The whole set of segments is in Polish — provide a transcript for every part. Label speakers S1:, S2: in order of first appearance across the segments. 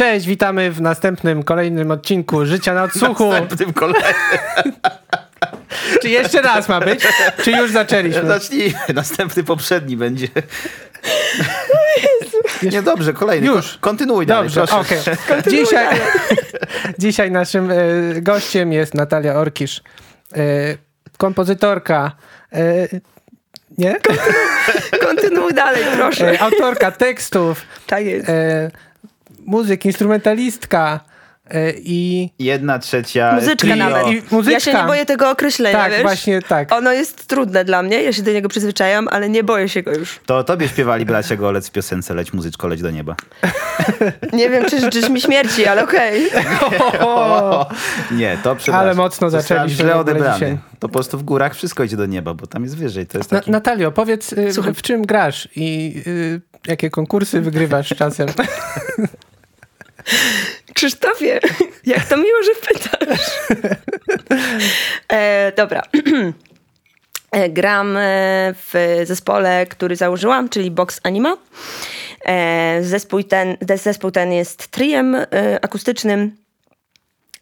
S1: Cześć, witamy w następnym, kolejnym odcinku Życia na odsłuchu.
S2: Następnym kolejnym.
S1: Czy jeszcze raz ma być? Czy już zaczęliśmy?
S2: Zacznijmy. Następny poprzedni będzie. Nie, dobrze, kolejny.
S1: Już.
S2: Ko- Kontynuuj dalej,
S1: Dobrze,
S2: proszę.
S1: okej. Dzisiaj, dzisiaj naszym e, gościem jest Natalia Orkisz, e, kompozytorka, e, nie?
S3: Kontynuuj dalej, proszę.
S1: Autorka tekstów,
S3: Tak jest.
S1: Muzyk, instrumentalistka e, i
S2: Jedna trzecia
S3: Muzyczka
S2: trio.
S3: nawet.
S1: I muzyczka.
S3: Ja się nie boję tego określenia,
S1: tak,
S3: wiesz?
S1: właśnie tak.
S3: Ono jest trudne dla mnie, ja się do niego przyzwyczajam, ale nie boję się go już.
S2: To tobie śpiewali bracia Golec w piosence Leć muzyczko, leć do nieba.
S3: Nie wiem, czy życzysz mi śmierci, ale okej.
S1: O,
S2: Nie, to przepraszam.
S1: Ale mocno zaczęliśmy
S2: źle odebrany. To po prostu w górach wszystko idzie do nieba, bo tam jest wyżej. To jest
S1: Na,
S2: taki...
S1: Natalio, powiedz, y,
S3: Słucham.
S1: w czym grasz i y, jakie konkursy wygrywasz czasem?
S3: Krzysztofie, jak to miło, że pytasz. E, dobra. E, Gram e, w zespole, który założyłam, czyli Box Anima. E, Zespół ten, zespół ten jest triem akustycznym.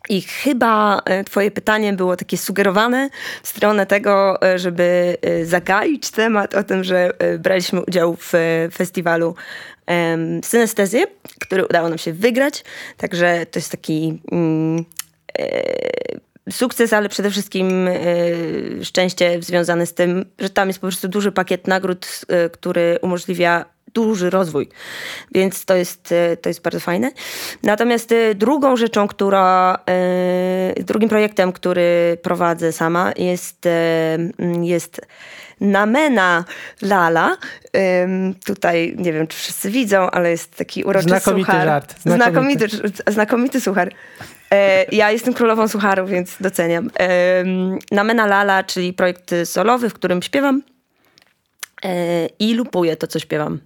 S3: I chyba twoje pytanie było takie sugerowane w stronę tego, żeby zagaić temat o tym, że braliśmy udział w festiwalu em, Synestezję, który udało nam się wygrać. Także to jest taki mm, e, sukces, ale przede wszystkim e, szczęście związane z tym, że tam jest po prostu duży pakiet nagród, e, który umożliwia duży rozwój. Więc to jest, e, to jest bardzo fajne. Natomiast e, drugą rzeczą, która, e, drugim projektem, który prowadzę sama jest, jest Namena Lala. Tutaj nie wiem, czy wszyscy widzą, ale jest taki uroczy
S1: Znakomity
S3: suchar.
S1: żart, znakomity.
S3: Znakomity, znakomity suchar. Ja jestem królową sucharu, więc doceniam. Namena Lala, czyli projekt solowy, w którym śpiewam i lupuję to, co śpiewam.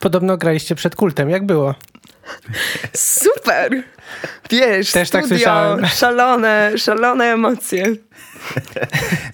S1: Podobno graliście przed kultem, jak było?
S3: Super! Wiesz,
S1: Też tak
S3: studio,
S1: słyszałem.
S3: szalone, szalone emocje.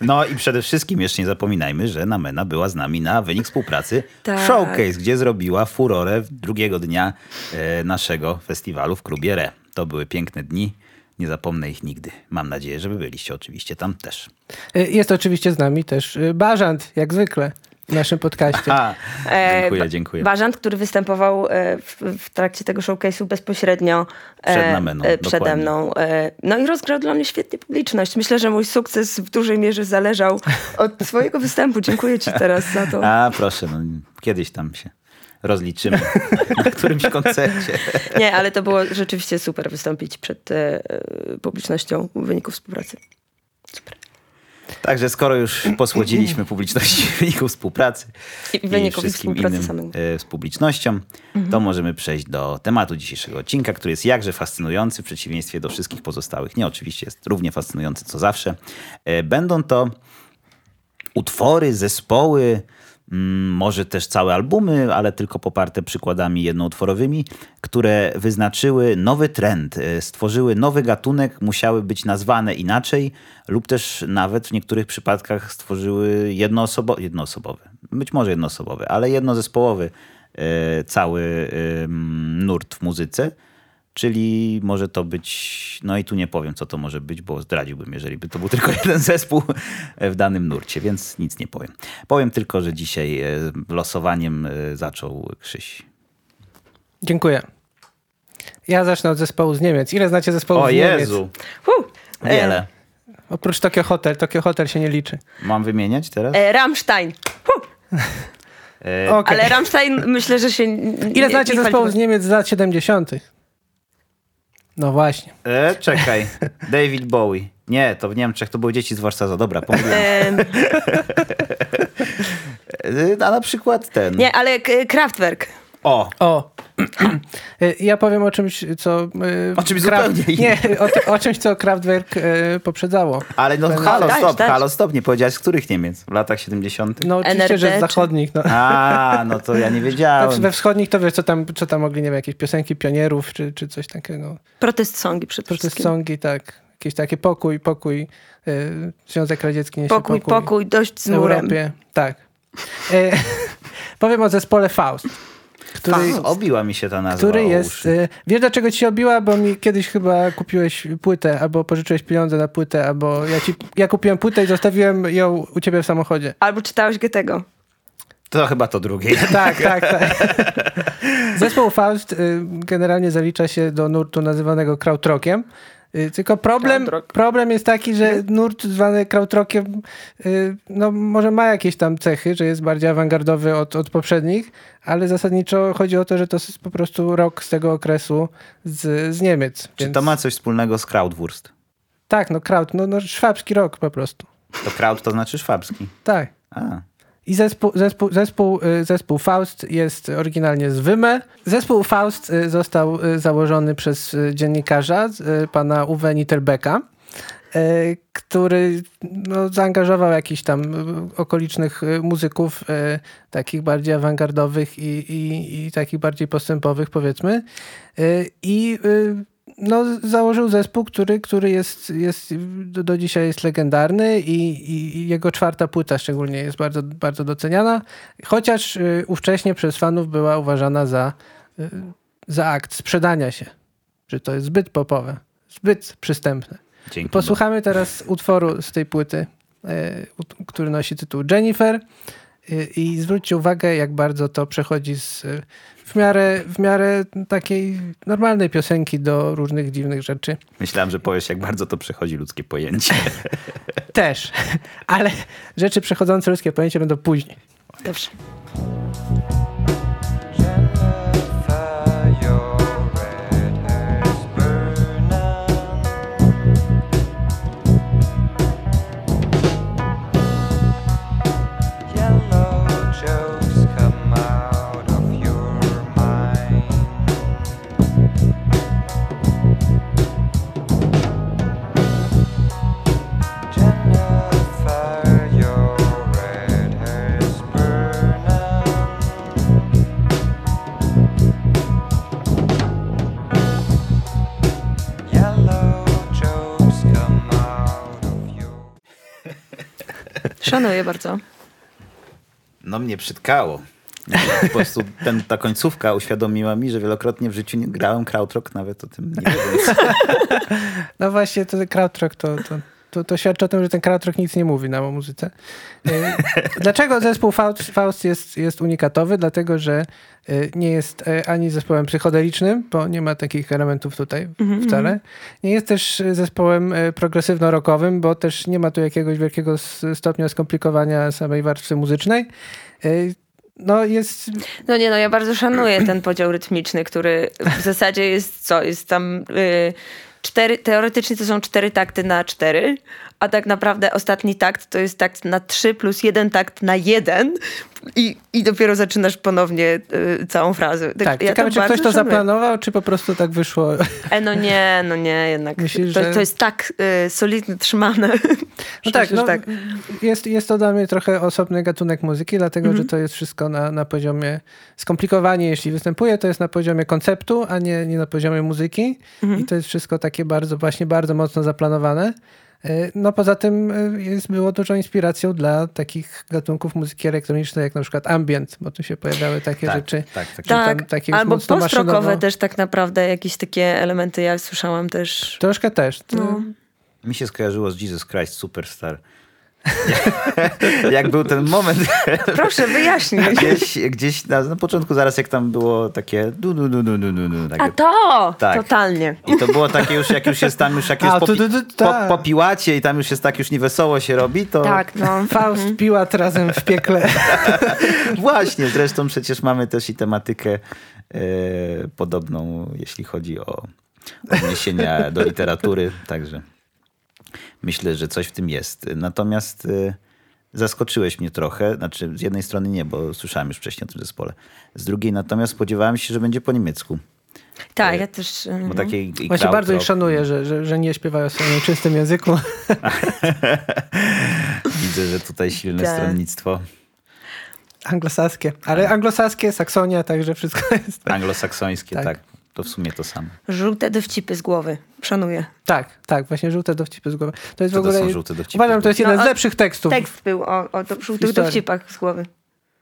S2: No i przede wszystkim jeszcze nie zapominajmy, że Namena była z nami na wynik współpracy
S3: Tak.
S2: Showcase, gdzie zrobiła furorę drugiego dnia e, naszego festiwalu w klubie Re. To były piękne dni. Nie zapomnę ich nigdy. Mam nadzieję, że wy byliście oczywiście tam też.
S1: Y, Jest oczywiście z nami też y, Bażant, jak zwykle, w naszym podcaście.
S2: A,
S3: E,
S2: dziękuję, dziękuję.
S3: Bażant, który występował e, w, w trakcie tego showcase'u bezpośrednio e,
S2: Przed Nameną,
S3: e, przede
S2: dokładnie.
S3: mną. No i rozgrał dla mnie świetnie publiczność. Myślę, że mój sukces w dużej mierze zależał od swojego występu. Dziękuję ci teraz za to.
S2: A proszę, no, kiedyś tam się rozliczymy na którymś koncercie.
S3: Nie, ale to było rzeczywiście super wystąpić przed publicznością w wyniku współpracy.
S2: Także skoro już posłodziliśmy publiczności w wyniku współpracy
S3: I wyniku
S2: wszystkim
S3: współpracy
S2: innym
S3: samego.
S2: e, z publicznością, to możemy przejść do tematu dzisiejszego odcinka, który jest jakże fascynujący w przeciwieństwie do wszystkich pozostałych. Nie, oczywiście jest równie fascynujący co zawsze. E, Będą to utwory, zespoły, może też całe albumy, ale tylko poparte przykładami jednoutworowymi, które wyznaczyły nowy trend, e, stworzyły nowy gatunek, musiały być nazwane inaczej lub też nawet w niektórych przypadkach stworzyły jednoosobo jednoosobowy, być może jednoosobowy, ale jednozespołowy e, cały nurt w muzyce. Czyli może to być, no i tu nie powiem, co to może być, bo zdradziłbym, jeżeli by to był tylko jeden zespół w danym nurcie, więc nic nie powiem. Powiem tylko, że dzisiaj e, losowaniem e, zaczął Krzyś.
S1: Dziękuję. Ja zacznę od zespołu z Niemiec. Ile znacie zespołów
S2: O
S1: z Niemiec?
S2: Jezu,
S3: Huh.
S2: wiele.
S1: Oprócz Tokio Hotel. Tokio Hotel się nie liczy.
S2: Mam wymieniać teraz?
S3: E, Rammstein. Huh.
S2: E,
S1: Okej.
S3: Ale Rammstein myślę, że się...
S1: Ile znacie zespołów z Niemiec z lat 70. No właśnie.
S2: e, czekaj, David Bowie. Nie, to w Niemczech to były dzieci z Warszawa. Dobra, pomyliłem.
S3: E,
S2: a na przykład ten.
S3: nie, ale Kraftwerk.
S2: O,
S1: O. Y, Ja powiem o czymś, co... y,
S2: O czymś
S1: Kraft-
S2: zupełnie innym.
S1: Nie, o, o czymś, co Kraftwerk y, poprzedzało.
S2: ale no
S1: Będę-
S2: halo, stop,
S3: dać.
S2: halo, stop. Nie powiedziałeś z których Niemiec? W latach 70.
S1: No oczywiście, że z
S3: NRD
S1: zachodnich. No.
S2: A, no to ja nie wiedziałem.
S1: We wschodnich to wiesz, co tam, co tam mogli, nie wiem, jakieś piosenki pionierów, czy, czy coś takiego.
S3: Protest songi przede
S1: Protest
S3: wszystkim.
S1: songi, tak. Jakieś takie pokój, pokój. Y, Związek Radziecki niesie
S3: Pokój, pokój, dość z
S1: w
S3: murem.
S1: Europie. Tak. Powiem o zespole Faust, który,
S2: Obiła mi się ta nazwa
S1: który jest...
S2: uszy.
S1: y, Wiesz dlaczego ci się obiła? Bo mi kiedyś chyba kupiłeś płytę, albo pożyczyłeś pieniądze na płytę, albo ja, ci, ja kupiłem płytę i zostawiłem ją u ciebie w samochodzie.
S3: Albo czytałeś Goethego.
S2: To chyba to drugie.
S1: Tak, tak, tak. Zespół Faust y, generalnie zalicza się do nurtu nazywanego krautrockiem. Y, Tylko problem,
S3: Krautrock.
S1: problem jest taki, że nurt zwany krautrockiem y, no, może ma jakieś tam cechy, że jest bardziej awangardowy od, od poprzednich, ale zasadniczo chodzi o to, że to jest po prostu rok z tego okresu z, z Niemiec.
S2: Czy
S1: Więc-
S2: to ma coś wspólnego z Krautwurst?
S1: Tak, no kraut, no, no szwabski rok po prostu.
S2: To kraut to znaczy szwabski.
S1: Tak.
S2: A,
S1: I zespół, zespół, zespół, y, zespół Faust jest oryginalnie z Wyme. Zespół Faust y, został y, założony przez dziennikarza, pana Uwe Nitterbecka, który no, zaangażował jakichś tam okolicznych muzyków, takich bardziej awangardowych i, i, i takich bardziej postępowych, powiedzmy. I no, założył zespół, który, który jest, jest do, do dzisiaj jest legendarny i, i, jego czwarta płyta szczególnie jest bardzo, bardzo doceniana, chociaż y, ówcześnie przez fanów była uważana za, y, za akt sprzedania się, że to jest zbyt popowe, zbyt przystępne.
S2: dzięki.
S1: Posłuchamy teraz utworu z tej płyty, y, który nosi tytuł Jennifer y, i zwróćcie uwagę, jak bardzo to przechodzi z w miarę, w miarę takiej normalnej piosenki do różnych dziwnych rzeczy.
S2: Myślałem, że powiesz, jak bardzo to przechodzi ludzkie pojęcie.
S1: Też, ale rzeczy przechodzące ludzkie pojęcie będą później.
S3: Dobrze. Szanuję bardzo.
S2: No mnie przytkało. Po prostu ten, ta końcówka uświadomiła mi, że wielokrotnie w życiu nie grałem krautrock, nawet o tym nie wiedząc.
S1: No właśnie, to krautrock to, to, to, to świadczy o tym, że ten krautrock nic nie mówi nam o muzyce. E, Dlaczego zespół Faust, Faust jest, jest unikatowy? Dlatego, że e, nie jest e, ani zespołem psychodelicznym, bo nie ma takich elementów tutaj wcale. Nie jest też zespołem progresywno-rockowym, bo też nie ma tu jakiegoś wielkiego stopnia skomplikowania samej warstwy muzycznej. No jest
S3: No nie, no ja bardzo szanuję ten podział rytmiczny, który w zasadzie jest co? Jest tam y, cztery, teoretycznie to są cztery takty na cztery, a tak naprawdę ostatni takt to jest takt na trzy plus jeden takt na jeden i, i dopiero zaczynasz ponownie y, całą frazę.
S1: Tak,
S3: ja
S1: ciekawe, czy ktoś to
S3: szanuję.
S1: zaplanował, czy po prostu tak wyszło.
S3: E, no nie, no nie, jednak
S1: Myślisz,
S3: to,
S1: że-
S3: to jest tak y, solidnie trzymane.
S1: No tak, no,
S3: tak.
S1: Jest, jest to dla mnie trochę osobny gatunek muzyki, dlatego
S3: Mhm.
S1: że to jest wszystko na, na poziomie skomplikowanie, jeśli występuje, to jest na poziomie konceptu, a nie, nie na poziomie muzyki.
S3: Mhm.
S1: I to jest wszystko takie bardzo, właśnie bardzo mocno zaplanowane. E, No poza tym e, jest, było dużo inspiracją dla takich gatunków muzyki elektronicznej, jak na przykład ambient, bo tu się pojawiały takie
S2: Tak,
S1: rzeczy.
S2: tak, tak.
S1: Że tam
S3: Tak,
S1: takie
S3: albo
S1: maszynowo-
S3: też tak naprawdę, jakieś takie elementy ja słyszałam też.
S1: Troszkę też.
S3: No.
S2: Mi się skojarzyło z Jesus Christ Superstar. jak był ten moment
S3: Proszę, wyjaśnij.
S2: gdzieś, gdzieś na, na początku, zaraz jak tam było takie du, du, du, du, du, du, du, takie
S3: A to!
S2: Tak.
S3: Totalnie.
S2: I to było takie już, jak już jest tam, już jak
S1: A,
S2: jest po,
S1: tak.
S2: po, po piłacie i tam już jest tak już niewesoło się robi, to
S3: Tak, no.
S1: Faust, Piłat razem w piekle.
S2: właśnie, zresztą przecież mamy też i tematykę e, podobną, jeśli chodzi o odniesienia do literatury, także myślę, że coś w tym jest. Natomiast e, zaskoczyłeś mnie trochę, znaczy z jednej strony nie, bo słyszałem już wcześniej o tym zespole, z drugiej natomiast spodziewałem się, że będzie po niemiecku,
S3: Tak, ja też.
S2: bo
S3: mhm.
S2: takie i
S1: Właśnie bardzo ich szanuję, że, że, że nie śpiewają w swoim czystym języku.
S2: Widzę, że tutaj silne
S3: Tak.
S2: stronnictwo
S1: Anglosaskie. Ale anglosaskie, Saksonia, także wszystko jest.
S2: anglosaksońskie,
S1: Tak.
S2: tak. To w sumie to samo.
S3: Żółte dowcipy z głowy. Szanuję.
S1: Tak, tak, właśnie żółte dowcipy z głowy. To jest w
S2: to
S1: ogóle.
S2: są żółte dowcipy?
S1: Uważam, to jest jeden
S3: No,
S1: z lepszych tekstów.
S3: Tekst był o, o do- żółtych
S1: Historii.
S3: dowcipach z głowy.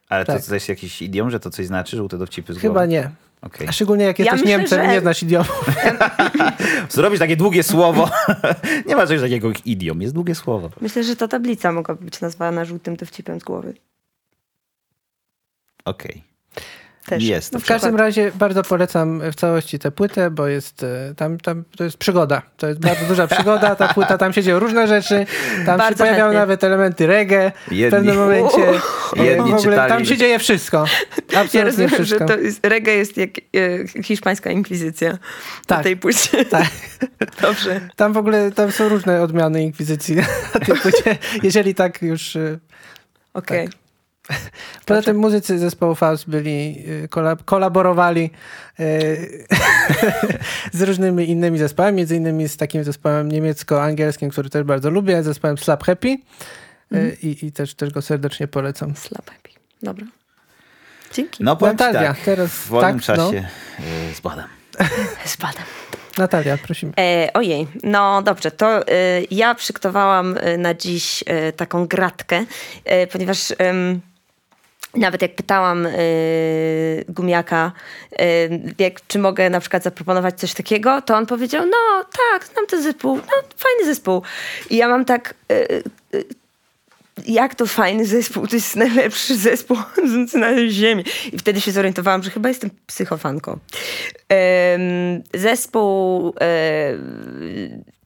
S2: Ale
S1: Tak.
S2: to, to jest jakiś idiom, że to coś znaczy, żółte dowcipy z
S1: Chyba
S2: głowy?
S1: nie.
S2: Okej.
S1: A szczególnie jak
S3: Ja
S1: jesteś
S3: myślę,
S1: Niemcem
S3: że-
S1: nie znasz idiomów.
S2: Zrobić takie długie słowo. nie ma czegoś takiego jak idiom, jest długie słowo.
S3: Myślę, że ta tablica mogłaby być nazwana żółtym dowcipem z głowy.
S2: Okej.
S3: Też.
S2: Jest.
S3: Na
S1: W każdym razie bardzo polecam w całości tę płynę, bo jest e, tam, tam to jest przygoda. To jest bardzo duża przygoda. Ta płyta, tam się dzieją różne rzeczy. Tam się
S3: Bardzo
S1: pojawiają
S3: chętnie.
S1: nawet elementy reggae w
S2: Jedni-
S1: pewnym momencie. E,
S2: Jedni
S1: w ogóle
S2: czytali-
S1: tam się dzieje wszystko. Absolutnie
S3: Ja rozumiem,
S1: wszystko.
S3: że to jest, reggae jest jak e, hiszpańska inkwizycja
S1: Tak.
S3: na tej płycie.
S1: Tak.
S3: Dobrze.
S1: Tam w ogóle tam są różne odmiany inkwizycji na tej płycie. Jeżeli tak już... e,
S3: Okej.
S1: Poza tym muzycy zespołu Faust byli, y, kolab- kolaborowali y, z różnymi innymi zespołami, między innymi z takim zespołem niemiecko-angielskim, który też bardzo lubię, zespołem Slap Happy
S3: Mhm.
S1: i, i też, też go serdecznie polecam.
S3: Slap happy. Dobra. Dzięki.
S2: No powiem
S1: Natalia,
S2: tak,
S1: teraz
S2: w wolnym
S1: tak, no.
S2: czasie y, zbadam.
S3: Spadam.
S1: Natalia, prosimy.
S3: E, ojej, no dobrze, to e, ja przygotowałam na dziś e, taką gratkę, e, ponieważ nawet jak pytałam e, gumiaka, e, jak, czy mogę na przykład zaproponować coś takiego, to on powiedział, no tak, znam ten zespół, no fajny zespół. I ja mam tak... E, e, jak to fajny zespół, to jest najlepszy zespół na ziemi. I wtedy się zorientowałam, że chyba jestem psychofanką. Zespół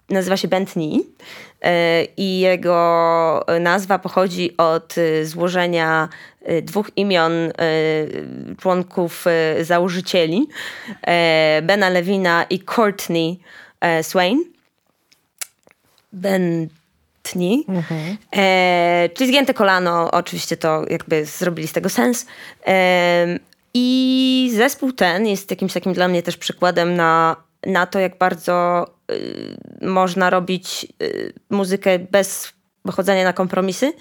S3: nazywa się Bentley e, i jego nazwa pochodzi od e, złożenia e, dwóch imion e, członków e, założycieli, e, Bena Lewina i Courtney e, Swain. Bentley. E, czyli zgięte kolano, oczywiście to jakby zrobili z tego sens. E, I zespół ten jest jakimś takim dla mnie też przykładem na, na to, jak bardzo y, można robić y, muzykę bez chodzenia na kompromisy.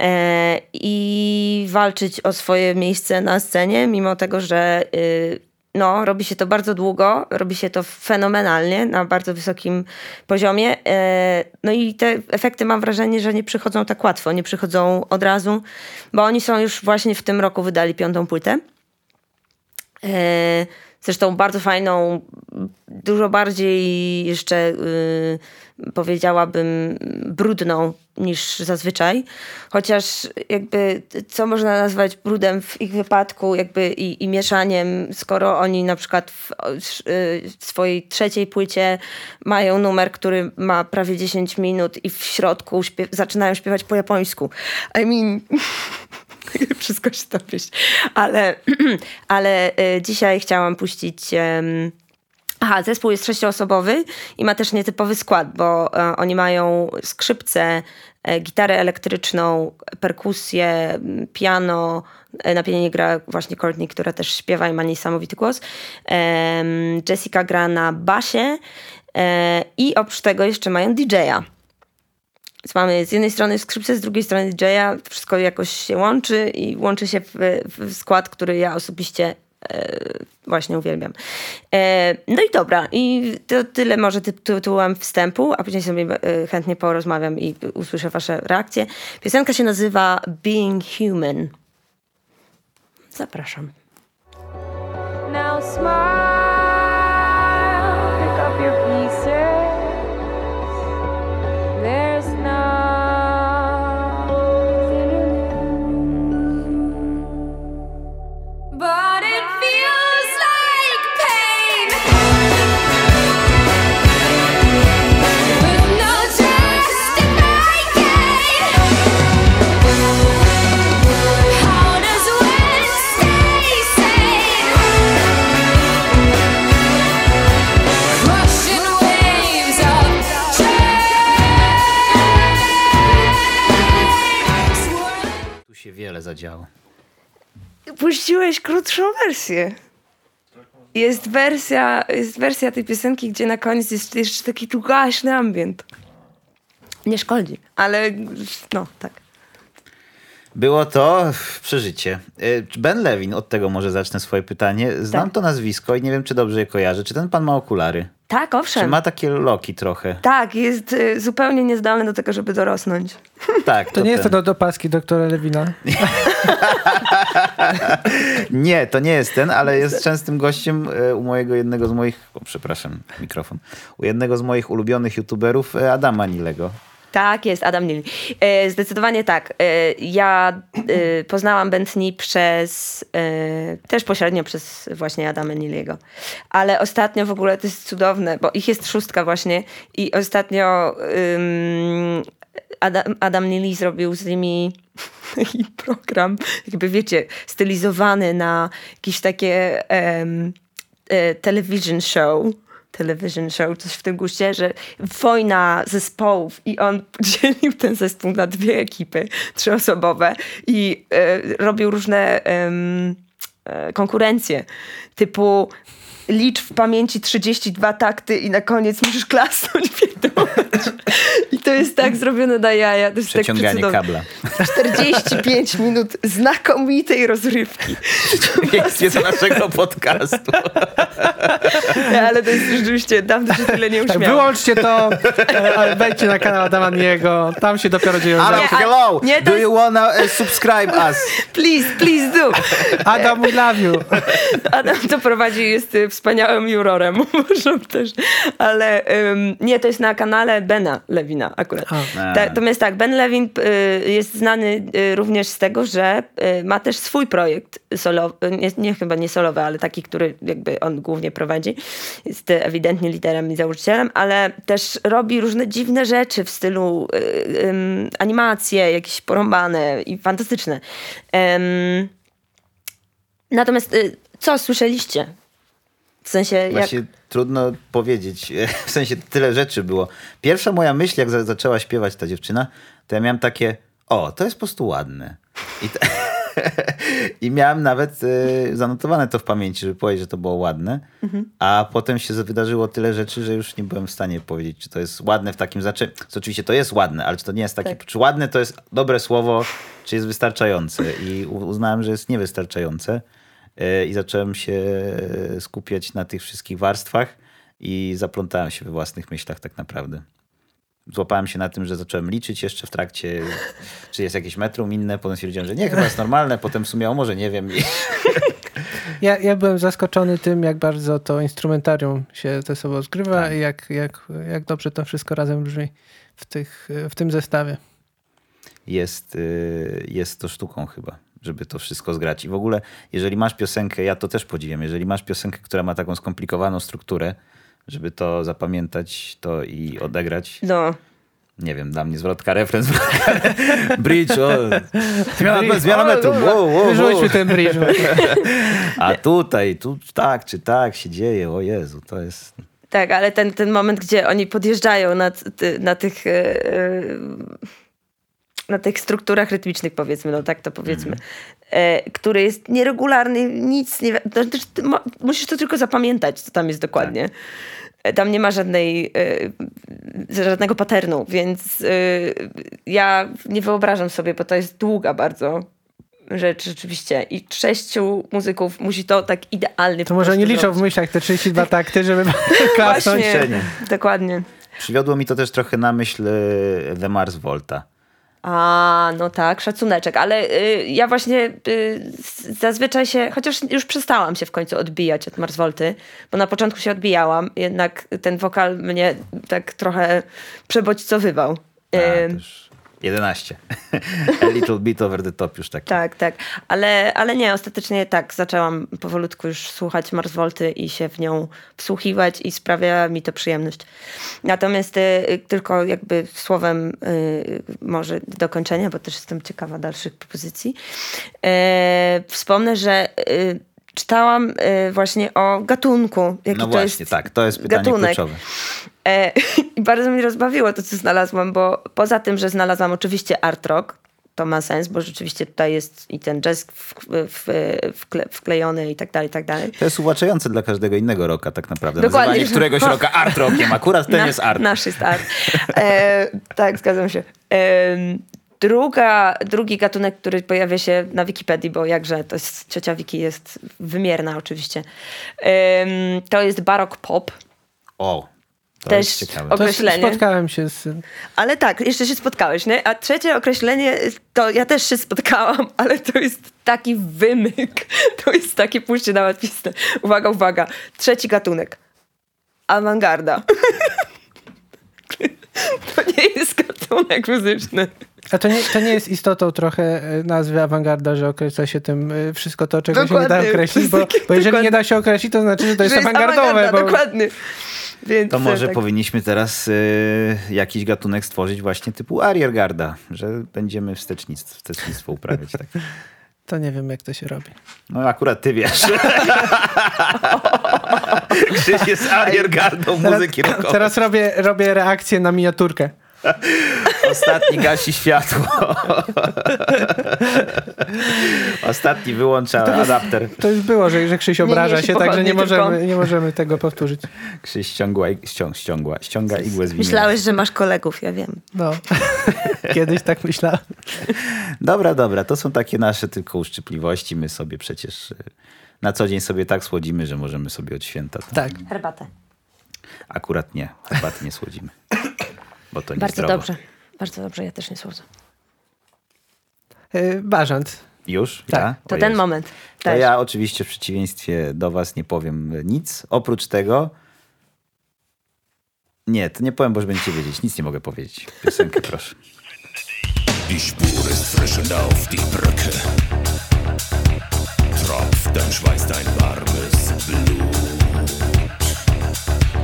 S3: E, I walczyć o swoje miejsce na scenie, mimo tego, że y, no, robi się to bardzo długo, robi się to fenomenalnie, na bardzo wysokim poziomie. E, No i te efekty mam wrażenie, że nie przychodzą tak łatwo, nie przychodzą od razu, bo oni są już właśnie w tym roku wydali piątą płytę. Zresztą bardzo fajną, dużo bardziej jeszcze y, powiedziałabym brudną niż zazwyczaj. Chociaż jakby co można nazwać brudem w ich wypadku jakby i, i mieszaniem, skoro oni na przykład w, y, w swojej trzeciej płycie mają numer, który ma prawie 10 minut i w środku śpiew- zaczynają śpiewać po japońsku. I mean... Wszystko się tam wieść. Ale, ale y, dzisiaj chciałam puścić. Aha, zespół jest sześcioosobowy i ma też nietypowy skład, bo e, oni mają skrzypce, e, gitarę elektryczną, perkusję, piano. E, na pianinie gra właśnie Courtney, która też śpiewa i ma niesamowity głos. Jessica gra na basie i oprócz tego jeszcze mają DJ-a. Mamy z jednej strony skrzypce, z drugiej strony DJ-a. Wszystko jakoś się łączy i łączy się w, w skład, który ja osobiście e, właśnie uwielbiam. E, no i dobra, i to tyle może tytułem wstępu, a później sobie e, chętnie porozmawiam i usłyszę wasze reakcje. Piosenka się nazywa Being Human. Zapraszam.
S4: Now smile,
S2: wiele zadziało.
S3: Puściłeś krótszą wersję. Jest wersja, jest wersja tej piosenki, gdzie na koniec jest jeszcze taki długaśny ambient. Nie szkodzi, ale no tak.
S2: Było to przeżycie. Y, Ben Lewin, od tego może zacznę swoje pytanie. Znam
S3: Tak.
S2: to nazwisko i nie wiem, czy dobrze je kojarzę. Czy ten pan ma okulary?
S3: Tak,
S2: Czy
S3: owszem.
S2: ma takie loki trochę?
S3: Tak, jest y, zupełnie niezdolny do tego, żeby dorosnąć.
S2: Tak.
S1: To nie jest to
S2: ten.
S1: do, do paski doktora Lewina.
S2: Nie, to nie jest ten, ale jest częstym gościem e, u mojego jednego z moich, o, przepraszam, mikrofon, u jednego z moich ulubionych youtuberów, e, Adama Nilego.
S3: Tak, jest Adam Neely. Zdecydowanie tak. E, ja e, poznałam Bentley przez, e, też pośrednio przez właśnie Adama Neely'ego. Ale ostatnio w ogóle to jest cudowne, bo ich jest szóstka właśnie i ostatnio Adam, Adam Neely zrobił z nimi taki program, jakby wiecie, stylizowany na jakieś takie e, television show. Television show, coś w tym guście, że wojna zespołów i on podzielił ten zespół na dwie ekipy trzyosobowe i e, robił różne konkurencje typu licz w pamięci 32 takty i na koniec musisz klasnąć pierdolać. I to jest tak zrobione na jaja. To jest
S2: Przeciąganie
S3: tak
S2: kabla.
S3: 45 minut znakomitej rozrywki.
S2: Miejsce do naszego podcastu.
S3: Ale to jest rzeczywiście, tam to się tyle nie
S1: Tak,
S3: uśmiałam.
S1: wyłączcie to, e, ale wejdźcie na kanał Adama Niego, tam się dopiero dzieją
S2: Adam,
S1: rzeczy.
S2: hello!
S3: nie,
S2: Do
S3: jest-
S2: you wanna uh, subscribe us?
S3: Please, please do.
S1: Adam, we love you.
S3: Adam to prowadzi, jest y, wspaniałym jurorem, uważam też. Ale ym, nie, to jest na kanale Bena Lewina akurat. Ta, natomiast tak, Ben Lewin y, jest znany y, również z tego, że y, ma też swój projekt solowy, nie, nie chyba nie solowy, ale taki, który jakby on głównie prowadzi. Jest y, ewidentnie liderem i założycielem, ale też robi różne dziwne rzeczy w stylu y, animacje, jakieś porąbane i fantastyczne. Natomiast co słyszeliście? W sensie jak...
S2: Właśnie trudno powiedzieć. W sensie tyle rzeczy było. Pierwsza moja myśl, jak za, zaczęła śpiewać ta dziewczyna, to ja miałem takie, o, to jest po prostu ładne. I, I miałem nawet y, zanotowane to w pamięci, żeby powiedzieć, że to było ładne. A potem się wydarzyło tyle rzeczy, że już nie byłem w stanie powiedzieć, czy to jest ładne w takim znaczeniu. Oczywiście to jest ładne, ale czy to nie jest takie,
S3: Tak.
S2: czy ładne to jest dobre słowo, czy jest wystarczające. I uznałem, że jest niewystarczające. E, i zacząłem się skupiać na tych wszystkich warstwach i zaplątałem się we własnych myślach tak naprawdę. Złapałem się na tym, że zacząłem liczyć jeszcze w trakcie, czy jest jakieś metrum inne, potem stwierdziłem, że nie, chyba jest normalne, potem w sumie, o może nie wiem.
S1: Ja, ja byłem zaskoczony tym, jak bardzo to instrumentarium się ze sobą zgrywa i jak, jak, jak dobrze to wszystko razem brzmi w, tych, w tym zestawie.
S2: jest, y, jest to sztuką chyba, żeby to wszystko zgrać. I w ogóle, jeżeli masz piosenkę, ja to też podziwiam, jeżeli masz piosenkę, która ma taką skomplikowaną strukturę, żeby to zapamiętać, to i odegrać,
S3: No,
S2: nie wiem, dla mnie zwrotka, refren, zwrotka, bridge, o, zmiana,
S1: Bridge.
S2: zmiana
S1: O,
S2: metru,
S1: dobra.
S2: wow, wow, wow.
S1: Wyrzućmy ten bridge.
S2: A tutaj, tu tak czy tak się dzieje, o Jezu, to jest...
S3: tak, ale ten, ten moment, gdzie oni podjeżdżają na, ty- na tych... e, na tych strukturach rytmicznych, powiedzmy, no tak to powiedzmy, e, który jest nieregularny, nic nie... ty musisz to tylko zapamiętać, co tam jest dokładnie. E, Tam nie ma żadnej, e, żadnego paternu, więc e, ja nie wyobrażam sobie, bo to jest długa bardzo rzecz rzeczywiście i sześciu muzyków musi to tak idealnie
S1: To może nie liczą w myślach te 32 takty, żeby klasnąć.
S3: Właśnie, dokładnie.
S2: Przywiodło mi to też trochę na myśl e, The Mars Volta.
S3: A, no tak, szacuneczek, ale y, ja właśnie y, zazwyczaj się, chociaż już przestałam się w końcu odbijać od Mars Volty, bo na początku się odbijałam, jednak ten wokal mnie tak trochę przebodźcowywał.
S2: A,
S3: Ym,
S2: też 11. A little bit over the top już taki.
S3: Tak, tak. Ale, ale nie, ostatecznie tak, zaczęłam powolutku już słuchać Mars Volty i się w nią wsłuchiwać i sprawia mi to przyjemność. Natomiast y, tylko jakby słowem y, może dokończenia, bo też jestem ciekawa dalszych propozycji. E, wspomnę, że y, czytałam y, właśnie o gatunku. Jaki
S2: No
S3: to
S2: właśnie,
S3: jest
S2: tak, to jest pytanie
S3: gatunek.
S2: kluczowe.
S3: E, I bardzo mnie rozbawiło to, co znalazłam, bo poza tym, że znalazłam oczywiście art rock, to ma sens, bo rzeczywiście tutaj jest i ten jazz w, w, wkle, wklejony i tak dalej, i tak dalej.
S2: To jest uwłaczające dla każdego innego roka tak naprawdę.
S3: Dokładnie.
S2: Nazywanie któregoś roka art rockiem. Akurat ten
S3: Na-
S2: jest art.
S3: Nasz jest art. E, tak, zgadzam się. E, druga, drugi gatunek, który pojawia się na Wikipedii, bo jakże, to jest, ciocia Wiki jest wymierna oczywiście, Em, to jest barok pop.
S2: O, to
S3: Też
S2: jest ciekawe.
S3: o-
S1: To
S3: Określenie.
S1: spotkałem się z...
S3: Ale tak, jeszcze się spotkałeś, nie? A trzecie określenie, to ja też się spotkałam, ale to jest taki wymyk. To jest takie pójście na łatwiznę. Uwaga, uwaga. Trzeci gatunek. Awangarda. To nie jest gatunek muzyczny.
S1: A to nie, to nie jest istotą trochę e, nazwy awangarda, że określa się tym e, wszystko to, czego się nie da
S3: Dokładnie.
S1: określić, bo,
S3: jest takie-
S1: bo jeżeli
S3: dokładnie.
S1: nie da się określić, to znaczy, że to jest
S3: Że
S1: awangardowe.
S3: awangarda,
S1: Bo...
S3: Dokładnie. Więc
S2: To może
S3: tak.
S2: powinniśmy teraz y, jakiś gatunek stworzyć właśnie typu ariergarda, że będziemy wstecznictwo, wstecznictwo uprawiać. Tak.
S1: To nie wiem, jak to się robi.
S2: No akurat ty wiesz. Krzyś jest ariergardą muzyki rockowej.
S1: Teraz robię, robię reakcję na miniaturkę.
S2: Ostatni gasi światło. Ostatni wyłącza adapter.
S1: To już było, że, że Krzyś obraża
S3: niesie
S1: się, także nie
S3: tylko-
S1: możemy, nie możemy tego powtórzyć.
S2: Krzyś ściągła, ściąg, ściągła, ściąga igłę z winyla.
S3: Myślałeś, że masz kolegów, ja wiem.
S1: No. Kiedyś tak myślałem.
S2: Dobra, dobra, to są takie nasze tylko uszczypliwości. My sobie przecież y, na co dzień sobie tak słodzimy, że możemy sobie od święta. To
S1: Tak.
S3: Herbatę.
S2: Akurat nie, herbaty nie słodzimy. Bo to nie
S3: Bardzo
S2: zdrowo.
S3: dobrze. Bardzo dobrze, ja też nie słodzę.
S1: Bażant.
S2: Już?
S1: Tak,
S2: ja?
S3: To
S2: O
S3: ten
S2: Jezu.
S3: moment.
S2: To
S3: Też.
S2: ja oczywiście w przeciwieństwie do was nie powiem nic. Oprócz tego... Nie, to nie powiem, bo już będziecie wiedzieć. Nic nie mogę powiedzieć. Piosenkę proszę.
S5: Die Spur ist frisch und auf die Brücke. Tropft, dann schweißt ein warmes Blut.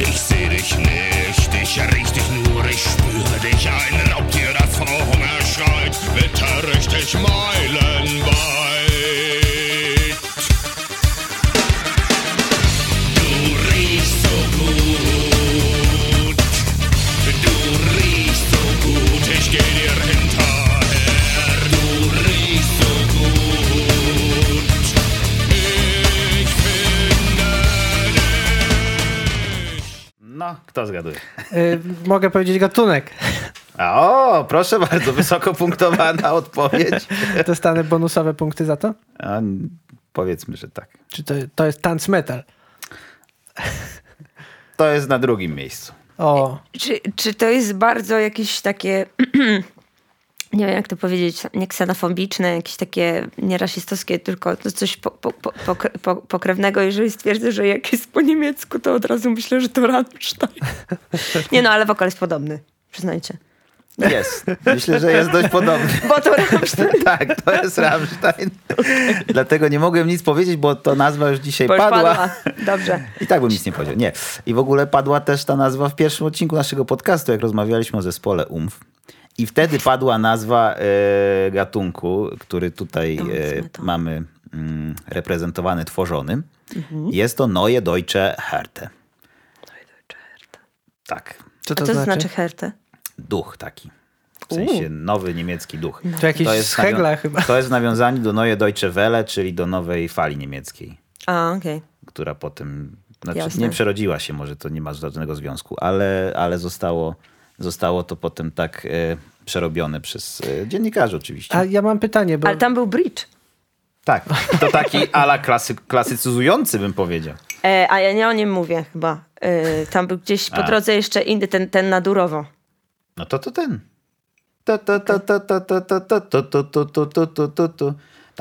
S5: Ich seh dich nicht, ich riech dich nur, ich spüre dich. Ein Raubtier, das vor Hunger schreit, witter richtig meilenweit.
S2: No, kto zgaduje?
S1: E, mogę powiedzieć gatunek.
S2: O, proszę bardzo, wysoko punktowana odpowiedź.
S1: Dostanę bonusowe punkty za to?
S2: A, powiedzmy, że tak.
S1: Czy to, to jest tanc metal?
S2: To jest na drugim miejscu.
S1: O,
S3: Czy, czy to jest bardzo jakieś takie, nie wiem jak to powiedzieć, nie ksenofobiczne, jakieś takie nierasistowskie, tylko coś po, po, po, pokre- po, pokrewnego, jeżeli stwierdzę, że jak jest po niemiecku, to od razu myślę, że to Rammstein. Nie no, ale wokal jest podobny, przyznajcie.
S2: Jest. Myślę, że jest dość podobny.
S3: Bo to Rammstein.
S2: Tak, to jest Rammstein. Dlatego nie mogłem nic powiedzieć, bo to nazwa już dzisiaj
S3: już
S2: padła.
S3: padła. Dobrze.
S2: I tak bym nic nie powiedział. Nie. I w ogóle padła też ta nazwa w pierwszym odcinku naszego podcastu, jak rozmawialiśmy o zespole UMF. I wtedy padła nazwa e, gatunku, który tutaj e, mamy mm, reprezentowany, tworzony.
S3: Mhm.
S2: Jest to Neue Deutsche Härte. Tak.
S1: co
S3: A
S1: to,
S3: co to
S1: znaczy?
S3: znaczy Hertę?
S2: Duch taki. W sensie nowy niemiecki duch.
S1: To jakiś
S2: To jest,
S1: Hegla chyba.
S2: to jest w nawiązaniu do Neue Deutsche Welle, czyli do nowej fali niemieckiej,
S3: A, okej.
S2: która potem znaczy,
S3: Jasne.
S2: nie przerodziła się, może to nie ma żadnego związku, ale, ale zostało, zostało to potem tak e, przerobione przez e, dziennikarzy oczywiście.
S1: A ja mam pytanie, bo
S3: Ale tam był bridge.
S2: Tak, to taki ala klasy, klasycyzujący bym powiedział.
S3: E, a ja nie o nim mówię chyba. E, tam był gdzieś po
S2: A.
S3: drodze jeszcze inny, ten, ten na Durowo.
S2: No to to ten.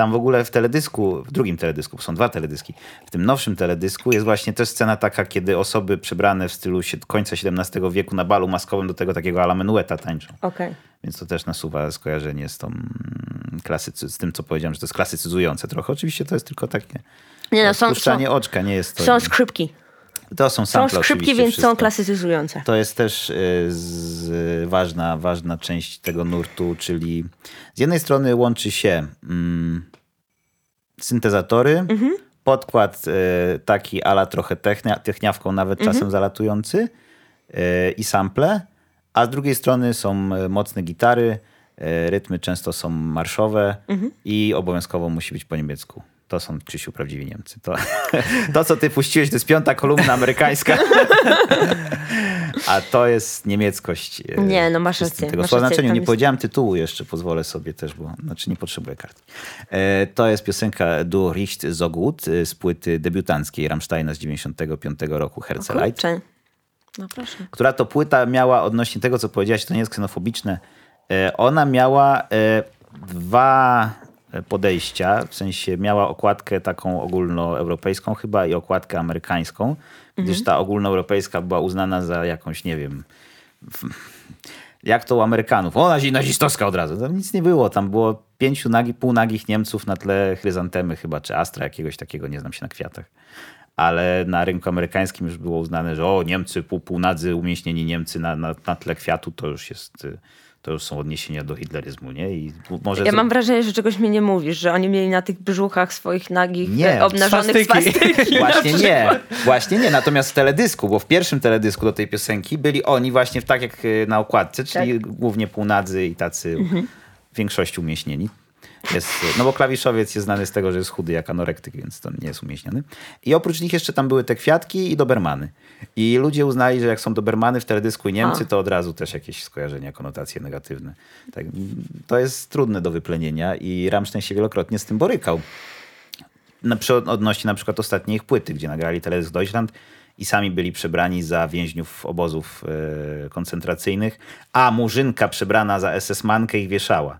S2: Tam w ogóle w teledysku, w drugim teledysku, bo są dwa teledyski, w tym nowszym teledysku jest właśnie też scena taka, kiedy osoby przebrane w stylu końca XVII wieku na balu maskowym do tego takiego alamenueta tańczą.
S3: Okay.
S2: Więc to też nasuwa skojarzenie z tą mm, klasycy, z tym, co powiedziałem, że to jest klasycyzujące trochę. Oczywiście to jest tylko takie
S3: nie, no, są, są,
S2: oczka, nie jest to...
S3: Są skrzypki.
S2: To są sample
S3: Są
S2: skrzypki,
S3: więc
S2: wszystko.
S3: są klasyzujące.
S2: To jest też y, z, y, ważna, ważna część tego nurtu, czyli z jednej strony łączy się mm, syntezatory,
S3: Mhm.
S2: podkład y, taki ala trochę technia, techniawką nawet
S3: Mhm.
S2: czasem zalatujący y, i sample, a z drugiej strony są y, mocne gitary, rytmy często są marszowe
S3: Mhm.
S2: i obowiązkowo musi być po niemiecku. To są, Krzysiu, prawdziwi Niemcy. To, to, co ty puściłeś, to jest piąta kolumna amerykańska. A to jest niemieckość. e,
S3: Nie, no masz rację,
S2: Tego
S3: masz
S2: słowa znaczeniu. Nie powiedziałem tytułu jeszcze, pozwolę sobie też, bo znaczy nie potrzebuję kartki. E, To jest piosenka Du Richt so gut e, z płyty debiutanckiej Rammsteina z 95 roku.
S3: Kurczę. No proszę.
S2: która to płyta miała odnośnie tego, co powiedziałaś, to nie jest ksenofobiczne. Ona miała dwa podejścia, w sensie miała okładkę taką ogólnoeuropejską chyba i okładkę amerykańską, gdyż ta ogólnoeuropejska była uznana za jakąś, nie wiem, jak to u Amerykanów. O, nazi- nazistowska od razu. Tam nic nie było. Tam było pięciu nagi, półnagich Niemców na tle chryzantemy chyba, czy Astra jakiegoś takiego, nie znam się na kwiatach. Ale na rynku amerykańskim już było uznane, że o, Niemcy, pół, półnadzy, umieśnieni Niemcy na, na, na tle kwiatu, to już jest... To już są odniesienia do hitleryzmu, nie? I może
S3: Ja mam wrażenie, że czegoś mi nie mówisz, że oni mieli na tych brzuchach swoich nagich,
S2: Nie,
S3: e, obnażonych
S1: swastyki.
S3: swastyki.
S2: Właśnie nie, właśnie nie. Natomiast w teledysku, bo w pierwszym teledysku do tej piosenki byli oni właśnie w- tak jak y, na okładce, czyli głównie półnadzy i tacy w większości umieśnieni. Jest, no bo klawiszowiec jest znany z tego, że jest chudy jak anorektyk, więc to nie jest umieśniony. I oprócz nich jeszcze tam były te kwiatki i dobermany. I ludzie uznali, że jak są dobermany w teledysku i Niemcy,
S3: A.
S2: to od razu też jakieś skojarzenia, konotacje negatywne. Tak, to jest trudne do wyplenienia i Rammstein się wielokrotnie z tym borykał na, przy odnośnie na przykład ostatniej ich płyty, gdzie nagrali Teledysk Deutschland i sami byli przebrani za więźniów obozów e, koncentracyjnych, a murzynka przebrana za SS-mankę ich wieszała.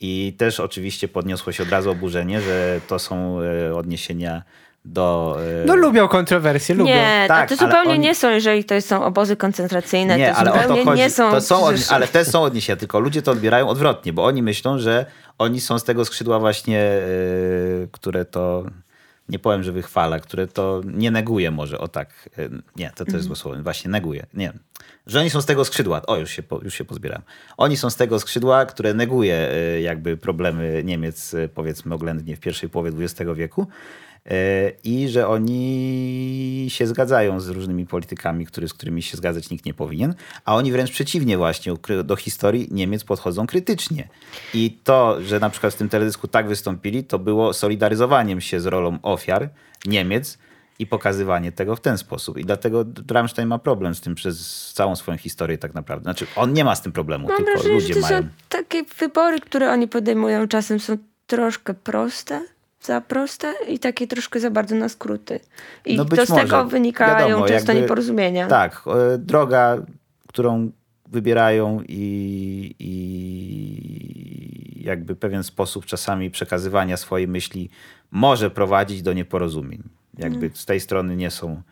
S2: I też oczywiście podniosło się od razu oburzenie, że to są e, odniesienia do... e,
S1: No lubią kontrowersje, lubią.
S3: Nie,
S2: Tak,
S3: to zupełnie
S2: oni-
S3: nie są, jeżeli to są obozy koncentracyjne,
S2: Nie,
S3: to
S2: ale o to chodzi.
S3: nie są...
S2: to są od, ale te są odniesienia, tylko ludzie to odbierają odwrotnie, bo oni myślą, że oni są z tego skrzydła właśnie, yy, które to, nie powiem, że wychwala, które to nie neguje może, o tak. Yy, nie, to też
S3: Mhm.
S2: złe słowo, właśnie neguje. Nie, że oni są z tego skrzydła, o już się, po, już się pozbieram. Oni są z tego skrzydła, które neguje yy, jakby problemy Niemiec, yy, powiedzmy oględnie w pierwszej połowie XX wieku. I że oni się zgadzają z różnymi politykami, który, z którymi się zgadzać nikt nie powinien, a oni wręcz przeciwnie właśnie do historii Niemiec podchodzą krytycznie. I to, że na przykład w tym teledysku tak wystąpili, to było solidaryzowaniem się z rolą ofiar Niemiec i pokazywanie tego w ten sposób. I dlatego Rammstein ma problem z tym przez całą swoją historię tak naprawdę. Znaczy on nie ma z tym problemu,
S3: Mam
S2: tylko
S3: wrażenie, że
S2: ludzie
S3: to
S2: mają.
S3: są takie wybory, które oni podejmują czasem są troszkę proste, za proste i takie troszkę za bardzo na skróty. I
S2: No
S3: to z
S2: może.
S3: tego wynikają
S2: Wiadomo,
S3: często
S2: jakby-
S3: nieporozumienia.
S2: Tak, e, droga, którą wybierają i, i jakby pewien sposób czasami przekazywania swojej myśli może prowadzić do nieporozumień. Jakby z tej strony nie są,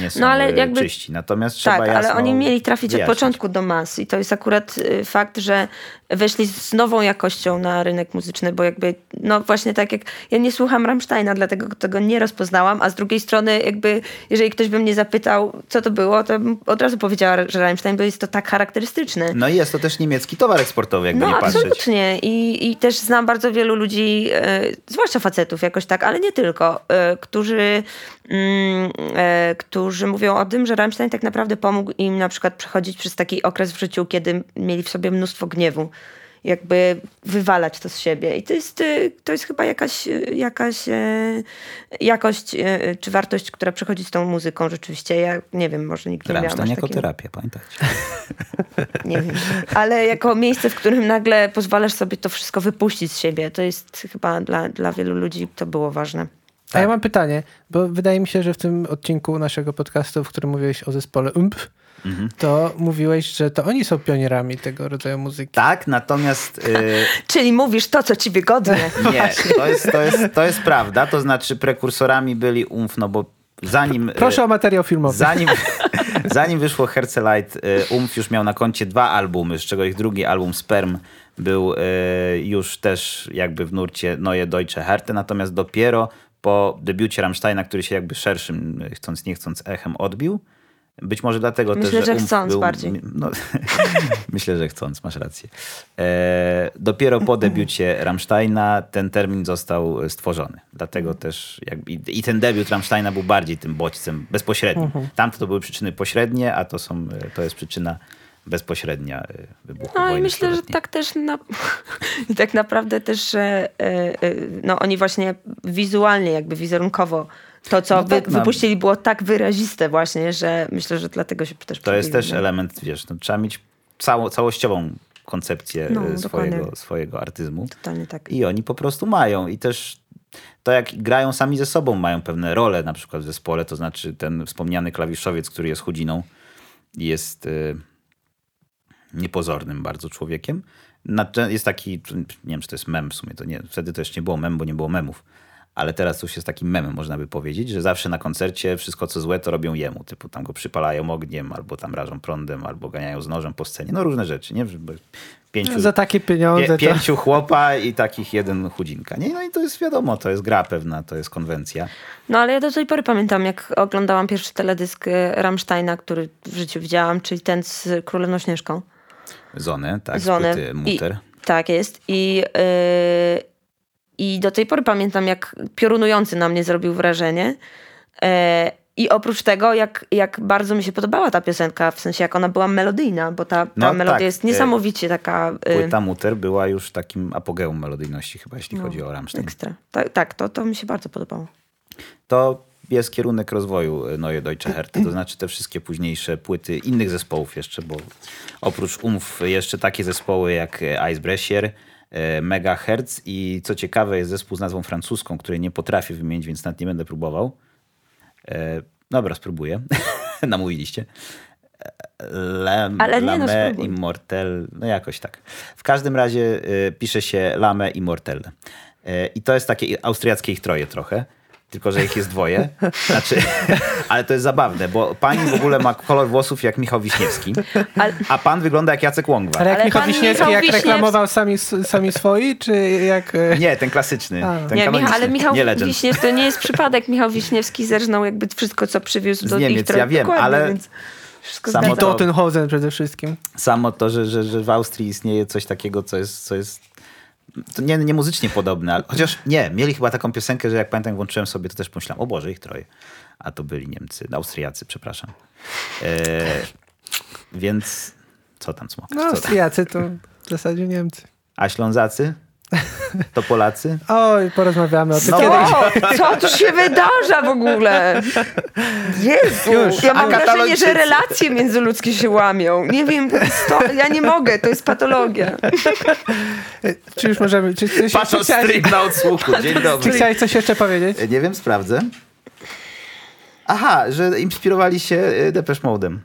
S2: nie są
S3: No, ale
S2: e,
S3: jakby-
S2: czyści. Natomiast trzeba
S3: Tak, ale oni mieli trafić od
S2: wyjaśnić.
S3: początku do mas i to jest akurat y, fakt, że weszli z nową jakością na rynek muzyczny, bo jakby, no właśnie tak jak, ja nie słucham Rammsteina, dlatego tego nie rozpoznałam, a z drugiej strony jakby, jeżeli ktoś by mnie zapytał, co to było, to bym od razu powiedziała, że Rammstein, bo jest to tak charakterystyczny.
S2: No i jest to też niemiecki towar eksportowy, jakby
S3: No
S2: nie patrzeć.
S3: absolutnie. I, I też znam bardzo wielu ludzi, e, zwłaszcza facetów jakoś tak, ale nie tylko, e, którzy, mm, e, którzy mówią o tym, że Rammstein tak naprawdę pomógł im na przykład przechodzić przez taki okres w życiu, kiedy mieli w sobie mnóstwo gniewu. Jakby wywalać to z siebie. I to jest, e, to jest chyba jakaś, e, jakaś e, jakość czy wartość, która przychodzi z tą muzyką rzeczywiście. Ja nie wiem, może nikt nie miał
S2: Rammstein
S3: aż
S2: jako
S3: takiego-
S2: terapia, pamiętajcie.
S3: nie wiem. Ale jako miejsce, w którym nagle pozwalasz sobie to wszystko wypuścić z siebie, to jest chyba dla, dla wielu ludzi to było ważne.
S1: A ja mam pytanie, bo wydaje mi się, że w tym odcinku naszego podcastu, w którym mówiłeś o zespole UMP,
S2: Mhm.
S1: to mówiłeś, że to oni są pionierami tego rodzaju muzyki.
S2: Tak, natomiast... y,
S3: Czyli mówisz to, co ci wygodnie.
S2: Nie, to jest, to, jest, to jest prawda. To znaczy prekursorami byli UMF, no bo zanim...
S1: Proszę
S2: e,
S1: o materiał filmowy.
S2: Zanim, zanim wyszło Herzeleid, e, UMF już miał na koncie dwa albumy, z czego ich drugi album Sperm był już też jakby w nurcie Neue Deutsche Härte, natomiast dopiero po debiucie Rammsteina, który się jakby szerszym, chcąc nie chcąc, echem odbił, być może dlatego
S3: Myślę,
S2: też, że,
S3: że chcąc
S2: był,
S3: bardziej.
S2: No, myślę, że chcąc, masz rację. E, dopiero po debiucie Rammsteina ten termin został stworzony. Dlatego też jakby, i i ten debiut Rammsteina był bardziej tym bodźcem bezpośrednim.
S3: Mhm.
S2: Tamto to były przyczyny pośrednie, a to, są, e, to jest przyczyna bezpośrednia e, wybuchu
S3: No i myślę, że tak też na, tak naprawdę też że, e, e, no oni właśnie wizualnie, jakby wizerunkowo to, co
S2: No
S3: wy,
S2: tak, no.
S3: wypuścili było tak wyraziste właśnie, że myślę, że dlatego się też
S2: To jest też
S3: nie?
S2: element, wiesz, no, trzeba mieć cało, całościową koncepcję
S3: No,
S2: swojego,
S3: dokładnie.
S2: swojego artyzmu.
S3: Totalnie tak.
S2: I oni po prostu mają. I też to, jak grają sami ze sobą, mają pewne role, na przykład w zespole, to znaczy ten wspomniany klawiszowiec, który jest chudziną, jest y, niepozornym bardzo człowiekiem. Jest taki, nie wiem czy to jest mem w sumie, to nie, wtedy to jeszcze nie było mem, bo nie było memów. Ale teraz to już jest takim memem, można by powiedzieć, że zawsze na koncercie wszystko co złe to robią jemu. Typu tam go przypalają ogniem, albo tam rażą prądem, albo ganiają z nożem po scenie. No różne rzeczy, nie? Pięciu,
S1: Za takie pieniądze
S2: Pie,
S1: to...
S2: pięciu chłopa i takich jeden chudzinka. Nie? No i to jest wiadomo, to jest gra pewna, to jest konwencja.
S3: No ale ja do tej pory pamiętam, jak oglądałam pierwszy teledysk e, Rammsteina, który w życiu widziałam, czyli ten z Królewną Śnieżką.
S2: Zonę, tak,
S3: Zonę.
S2: z Muter.
S3: I, tak jest. I, yy, I do tej pory pamiętam, jak piorunujący na mnie zrobił wrażenie. E, I oprócz tego, jak, jak bardzo mi się podobała ta piosenka, w sensie jak ona była melodyjna, bo ta, ta
S2: No
S3: melodia
S2: tak,
S3: jest
S2: e,
S3: niesamowicie taka y,
S2: Płyta Muter była już takim apogeum melodyjności chyba, jeśli chodzi o Rammstein.
S3: ekstra. Tak, tak to, to mi się bardzo podobało.
S2: To jest kierunek rozwoju e, Neue Deutsche Härte, to znaczy te wszystkie późniejsze płyty innych zespołów jeszcze, bo oprócz umów jeszcze takie zespoły jak e, Icebreaker, e, Megahertz i co ciekawe jest zespół z nazwą francuską, której nie potrafię wymienić, więc nawet nie będę próbował. Dobra, spróbuję. Namówiliście. Le,
S3: Ale nie, no
S2: Lame. Immortel, no jakoś tak. W każdym razie y, pisze się Lame Immortel. Y, I to jest takie austriackie ich troje trochę, tylko że ich jest dwoje. Znaczy, ale to jest zabawne, bo pani w ogóle ma kolor włosów jak Michał Wiśniewski, a pan wygląda jak Jacek Łągwa.
S1: Ale jak
S3: Ale
S1: Michał Wiśniewski,
S3: Michał
S1: jak
S3: Wiśniewski-
S1: reklamował sami, sami swoi, czy jak... e,
S2: Nie, ten klasyczny.
S1: A.
S2: Ten
S3: Nie, Michał, ale Michał
S2: nie.
S3: Wiśniewski, to nie jest przypadek. Michał Wiśniewski zerżnął jakby wszystko, co przywiózł
S2: Z
S3: do
S2: Niemiec,
S3: ich troje.
S2: ja wiem,
S3: Dokładnie,
S2: ale
S3: Więc
S2: samo
S3: zgadza.
S2: to-
S1: Tottenhausen przede wszystkim.
S2: Samo to, że, że, że w Austrii istnieje coś takiego, co jest, co jest nie, nie muzycznie podobne, ale, chociaż nie, mieli chyba taką piosenkę, że jak pamiętam, włączyłem sobie, to też pomyślałem, o Boże, ich troje. A to byli Niemcy, Austriacy, przepraszam. E, więc co tam smokasz?
S1: No? Austriacy to w zasadzie Niemcy.
S2: A Ślązacy? To Polacy?
S1: Oj, porozmawiamy o tym
S2: No.
S1: kiedyś.
S3: Co, co tu się wydarza w ogóle? Jezu,
S1: Już.
S3: ja mam
S2: A
S3: wrażenie, że relacje międzyludzkie się łamią. Nie wiem, sto, ja nie mogę, to jest patologia.
S1: Czy już możemy... Czy, coś, czy,
S2: Patrząc
S1: chciałeś,
S2: stream na odsłuchu, dzień
S1: czy
S2: dobry.
S1: chciałeś coś jeszcze powiedzieć?
S2: Nie wiem, sprawdzę. Aha, że inspirowali się e, Depeche Mode'em.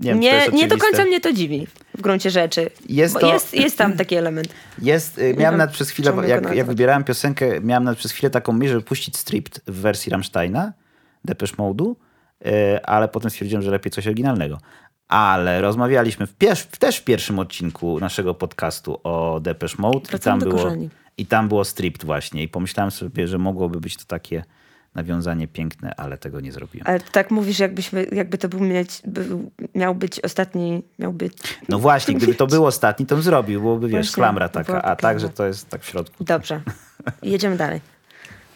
S2: Nie, wiem,
S3: Nie, nie do końca mnie to dziwi w gruncie rzeczy.
S2: Jest to-
S3: jest, jest tam taki element.
S2: Jest, y, miałem
S3: wiem,
S2: nawet przez chwilę, jak, jak wybierałem piosenkę, miałem nawet przez chwilę taką myśl, żeby puścić Stripped w wersji Rammsteina, Depeche Mode'u, y, ale potem stwierdziłem, że lepiej coś oryginalnego. Ale rozmawialiśmy w pier- też w pierwszym odcinku naszego podcastu o Depeche Mode i tam, było,
S3: korzeni.
S2: i tam było Stripped właśnie i pomyślałem sobie, że mogłoby być to takie nawiązanie piękne, ale tego nie zrobiłem.
S3: Ale tak mówisz, jakbyśmy, jakby to był, mieć, był, miał być ostatni, miał być...
S2: No właśnie, gdyby to był ostatni, to bym zrobił, byłoby, wiesz,
S3: Właśnie,
S2: klamra taka, a
S3: klamra.
S2: tak, że to jest tak w środku.
S3: Dobrze. Jedziemy dalej.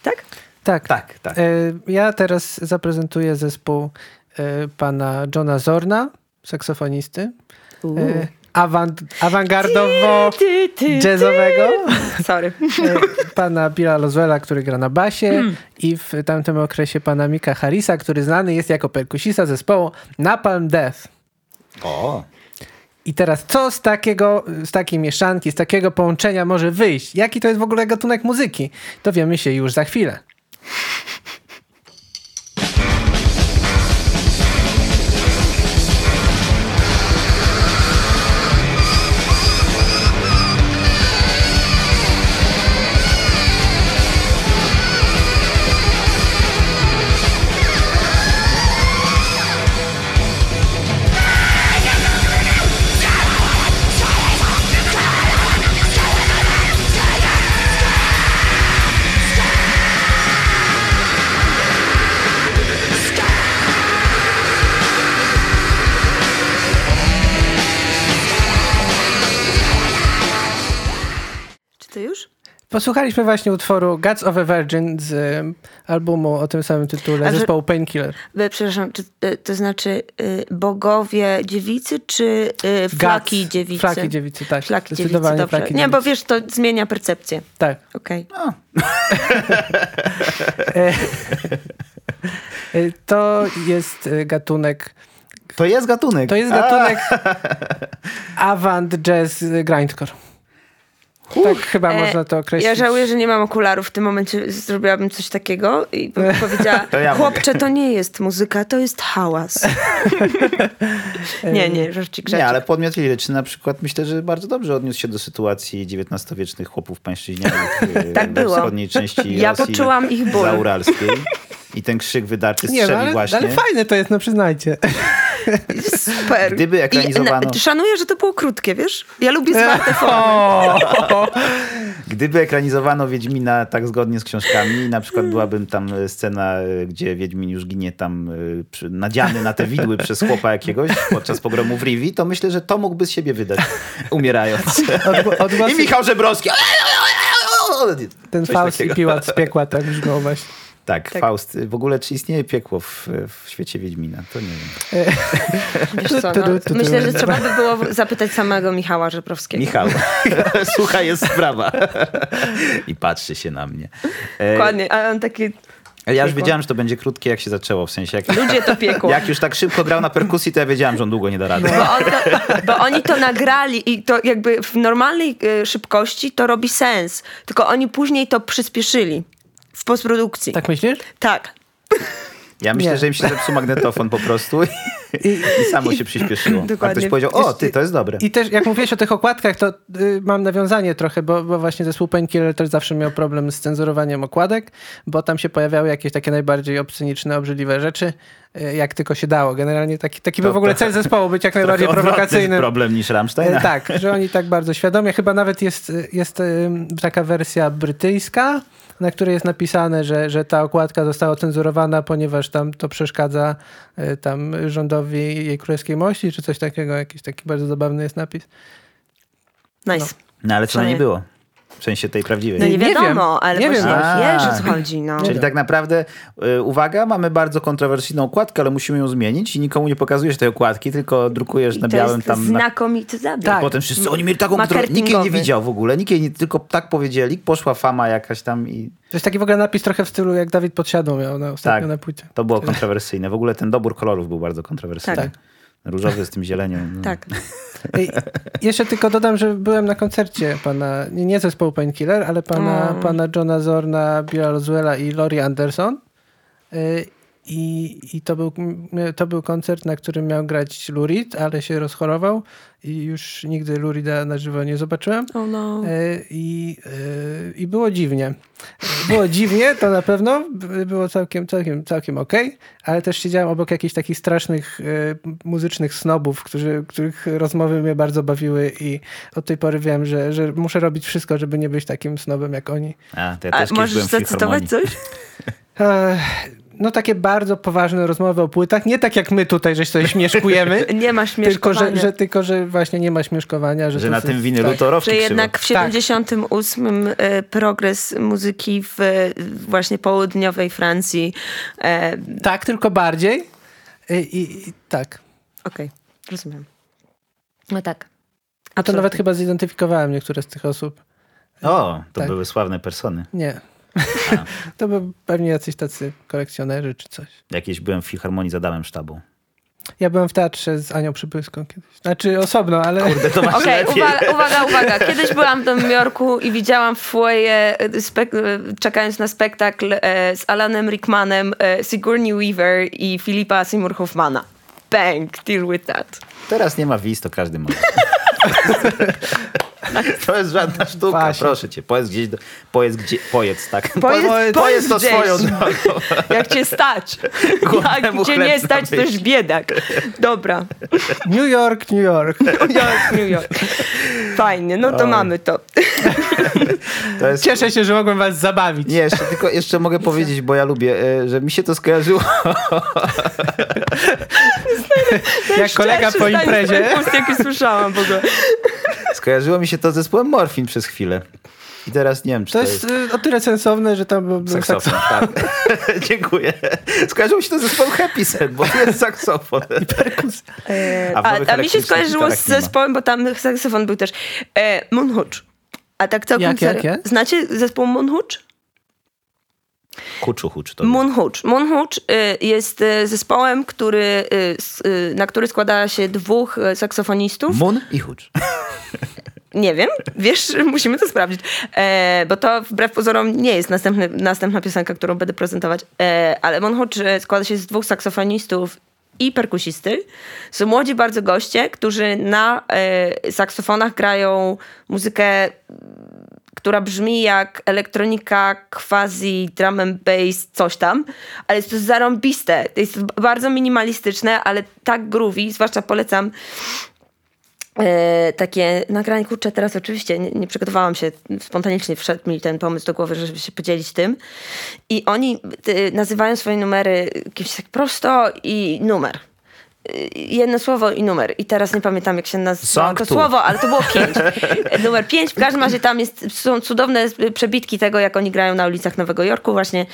S3: Tak?
S1: Tak.
S2: Tak, tak.
S1: E, Ja teraz zaprezentuję zespół e, pana Johna Zorna, saksofonisty. E, Awant, awangardowo
S3: Ty, ty,
S1: jazzowego.
S3: Sorry.
S1: E, pana Billa Loswella, który gra na basie i w tamtym okresie pana Mika Harrisa, który znany jest jako perkusista zespołu Napalm Death.
S2: O,
S1: I teraz co z takiego, z takiej mieszanki, z takiego połączenia może wyjść? Jaki to jest w ogóle gatunek muzyki? Dowiemy się już za chwilę. Posłuchaliśmy właśnie utworu Gods of a Virgin z e, albumu o tym samym tytule,
S3: A
S1: zespołu Painkiller.
S3: E, Przepraszam, czy, e, to znaczy y, bogowie dziewicy, czy y, flaki
S1: Guts.
S3: dziewicy?
S1: Flaki dziewicy, tak.
S3: Flaki dziewicy,
S1: Zdecydowanie
S3: dobrze.
S1: flaki
S3: Nie,
S1: dziewicy.
S3: bo wiesz, to zmienia percepcję.
S1: Tak.
S3: Okej.
S1: E, To jest gatunek,
S2: to jest gatunek.
S1: to jest gatunek avant jazz grindcore. Tak chyba
S3: E,
S1: można to określić.
S3: Ja żałuję, że nie mam okularów. W tym momencie zrobiłabym coś takiego i bym powiedziała,
S2: To ja
S3: chłopcze, to nie jest muzyka, to jest hałas. nie, nie, żarcik, żarcik.
S2: Nie, ale podmiot liryczny na przykład myślę, że bardzo dobrze odniósł się do sytuacji XIX-wiecznych chłopów pańszczyźnianych e,
S3: Tak
S2: we
S3: było.
S2: wschodniej części
S3: Ja
S2: Rosji
S3: poczułam ich ból.
S2: zauralskiej. I ten krzyk wydarty
S1: Nie, no,
S2: strzeli
S1: ale,
S2: właśnie.
S1: ale fajne to jest, no przyznajcie.
S3: Super.
S2: Gdyby ekranizowano-
S3: I, na, szanuję, że to było krótkie, wiesz? Ja lubię zwarte formy.
S2: Gdyby ekranizowano Wiedźmina tak zgodnie z książkami, na przykład byłaby tam e, scena, e, gdzie Wiedźmin już ginie tam e, przy- nadziany na te widły przez chłopa jakiegoś podczas pogromu w Rivi, to myślę, że to mógłby z siebie wydać, umierając.
S1: Odgło- odgłosy-
S2: I Michał Żebrowski.
S1: Ten
S2: Coś
S1: Faust
S2: takiego.
S1: i Piłat z piekła tak brzmią właśnie.
S2: Tak, Faust. W ogóle czy istnieje piekło w, w świecie Wiedźmina? To nie wiem.
S3: Wiesz co, no, myślę, że trzeba by było zapytać samego Michała Żebrowskiego.
S2: Michał, słuchaj, jest sprawa. I patrzy się na mnie. E,
S3: Dokładnie, a on taki...
S2: Ja już
S3: Piekło.
S2: wiedziałem, że to będzie krótkie, jak się zaczęło. W sensie, jak,
S3: Ludzie to piekło.
S2: jak już tak szybko grał na perkusji, to ja wiedziałem, że on długo nie da rady.
S3: Bo, on to, bo oni to nagrali i to jakby w normalnej e, szybkości to robi sens. Tylko oni później to przyspieszyli w postprodukcji.
S1: Tak myślisz?
S3: Tak.
S2: Ja myślę,
S1: Nie.
S2: że im się zepsuł magnetofon po prostu i, i samo się przyspieszyło. A
S3: Dokładnie.
S2: ktoś powiedział, o, ty, to jest dobre.
S1: I też jak mówiłeś o tych okładkach, to y, mam nawiązanie trochę, bo, bo właśnie zespół Painkiller też zawsze miał problem z cenzurowaniem okładek, bo tam się pojawiały jakieś takie najbardziej obsceniczne, obrzydliwe rzeczy, y, jak tylko się dało. Generalnie taki, taki był
S2: To
S1: w ogóle cel zespołu, być jak najbardziej prowokacyjnym.
S2: problem niż Rammstein.
S1: E, Tak, że oni tak bardzo świadomie. Chyba nawet jest, jest ym, taka wersja brytyjska, na której jest napisane, że, że ta okładka została cenzurowana, ponieważ tam to przeszkadza y, tam rządowi jej królewskiej mości, czy coś takiego. Jakiś taki bardzo zabawny jest napis.
S3: Nice.
S2: No ale co na niej było? W sensie tej prawdziwej.
S3: No nie,
S1: Nie
S3: wiadomo,
S1: wiem.
S3: ale
S1: Nie wiem
S3: właśnie wiesz, o co chodzi. No.
S2: Czyli tak naprawdę, y, uwaga, mamy bardzo kontrowersyjną okładkę, ale musimy ją zmienić i nikomu nie pokazujesz tej okładki, tylko drukujesz
S3: I
S2: na
S3: to
S2: białym
S3: jest
S2: tam... Na...
S3: znakomity zabieg.
S1: Tak.
S2: Potem wszyscy, oni mieli taką kontrolę, nikt jej nie widział w ogóle, nikt jej nie, tylko tak powiedzieli, poszła fama jakaś tam i
S1: To jest taki w ogóle napis trochę w stylu, jak Dawid Podsiadło miał na ostatnio
S2: Tak.
S1: na płycie.
S2: to było kontrowersyjne. W ogóle ten dobór kolorów był bardzo kontrowersyjny.
S3: Tak.
S2: Różowy z tym zielenią. no.
S3: Tak.
S1: Jeszcze tylko dodam, że byłem na koncercie pana, nie zespołu Painkiller, ale pana,
S3: Mm.
S1: pana Johna Zorna, Billa Roswella i Lori Anderson. Y, I, I to, był, to był koncert, na którym miał grać Lurid, ale się rozchorował i już nigdy Lurida na żywo nie zobaczyłem.
S3: Oh no.
S1: Y, I, y, I było dziwnie. Było dziwnie, to na pewno. by- Było całkiem, całkiem, całkiem okej, ale też siedziałem obok jakichś takich strasznych y, muzycznych snobów, którzy, których rozmowy mnie bardzo bawiły i od tej pory wiem, że, że muszę robić wszystko, żeby nie być takim snobem jak oni.
S2: A, to ja
S3: A
S2: też byłem
S3: możesz zacytować coś?
S1: No takie bardzo poważne rozmowy o płytach. Nie tak jak my tutaj, że się śmieszkujemy.
S3: Nie
S1: tylko
S3: śmieszkowania.
S1: że, że, tylko, że właśnie nie ma śmieszkowania. Że,
S2: Że
S1: to
S2: na tym winylu
S1: tak.
S2: to rowki
S3: Że jednak w 78 e, progres muzyki w e, właśnie południowej Francji. e,
S1: Tak, tylko bardziej. I, i, i tak.
S3: Okej, rozumiem. No tak.
S1: A to nawet chyba zidentyfikowałem niektóre z tych osób.
S2: O, to
S1: Tak.
S2: były sławne persony.
S1: Nie. to by pewnie jacyś tacy kolekcjonerzy czy coś.
S2: Jakieś byłem w Filharmonii z Adamem Sztabą.
S1: Ja byłem w teatrze z Anią Przybyską kiedyś. Znaczy osobno, ale...
S2: To masz
S3: Okej,
S2: lepiej.
S3: uwaga, uwaga, uwaga. Kiedyś byłam w Nowym Jorku i widziałam w foyer, e, spek- e, czekając na spektakl e, z Alanem Rickmanem, e, Sigourney Weaver i Filipa Seymour Hoffmana. Bang, deal with that.
S2: Teraz nie ma wiz, to każdy może. To jest żadna sztuka,
S1: Właśnie.
S2: proszę cię. Pojedz gdzieś, do, pojedz gdzie, pojedz tak.
S3: Pojedz-
S2: pojedz,
S3: pojedz
S2: to
S3: gdzieś.
S2: swoją drogą.
S3: Jak cię stać. Jak
S2: Głodnemu
S3: cię
S2: chleb
S3: nie stać, to już biedak. Dobra.
S1: New York, New York.
S3: New York, New York. Fajnie, no to mamy to.
S2: To jest,
S1: Cieszę się, że mogłem was zabawić.
S2: Nie, jeszcze, tylko jeszcze mogę powiedzieć, bo ja lubię, e, że mi się to skojarzyło.
S1: Jak kolega po imprezie.
S3: twoich ust, jaki słyszałam w ogóle.
S2: Skojarzyło mi się to z zespołem Morfin przez chwilę. I teraz nie wiem, czy
S1: To
S2: to,
S1: jest y, o tyle sensowne, że tam
S2: saksofon.
S1: saksofon.
S2: Tak. Dziękuję. Skojarzyło mi się to z zespołem Happy Set, bo jest saksofon.
S3: E,
S2: A w
S3: A,
S2: nowych
S3: a, mi się skojarzyło z zespołem, bo tam saksofon był też. E, Moonhooch. A tak całkiem
S1: Jakie,
S3: serio.
S1: jakie?
S3: Znacie zespół Moonhooch?
S2: Huczu, hucz. To
S3: Moonhooch. Moonhooch y, jest y, zespołem, który, y, na który składa się dwóch saksofonistów.
S2: Moon i hucz.
S3: Nie wiem, wiesz, musimy to sprawdzić. E, bo to wbrew pozorom nie jest następny, następna piosenka, którą będę prezentować. E, ale Monhoch e, składa się z dwóch saksofonistów i perkusisty. Są młodzi bardzo goście, którzy na e, saksofonach grają muzykę która brzmi jak elektronika, quasi, drum and bass, coś tam, ale jest to zarąbiste. To jest bardzo minimalistyczne, ale tak groovy, zwłaszcza polecam e, takie nagranie, kurczę, teraz oczywiście nie, nie przygotowałam się, spontanicznie wszedł mi ten pomysł do głowy, żeby się podzielić tym. I oni e, nazywają swoje numery jakimś tak prosto i numer. E, Jedno słowo i numer. I teraz nie pamiętam, jak się nazywa to słowo, ale to było pięć. Numer pięć. W każdym razie tam jest, są cudowne przebitki tego, jak oni grają na ulicach Nowego Jorku właśnie.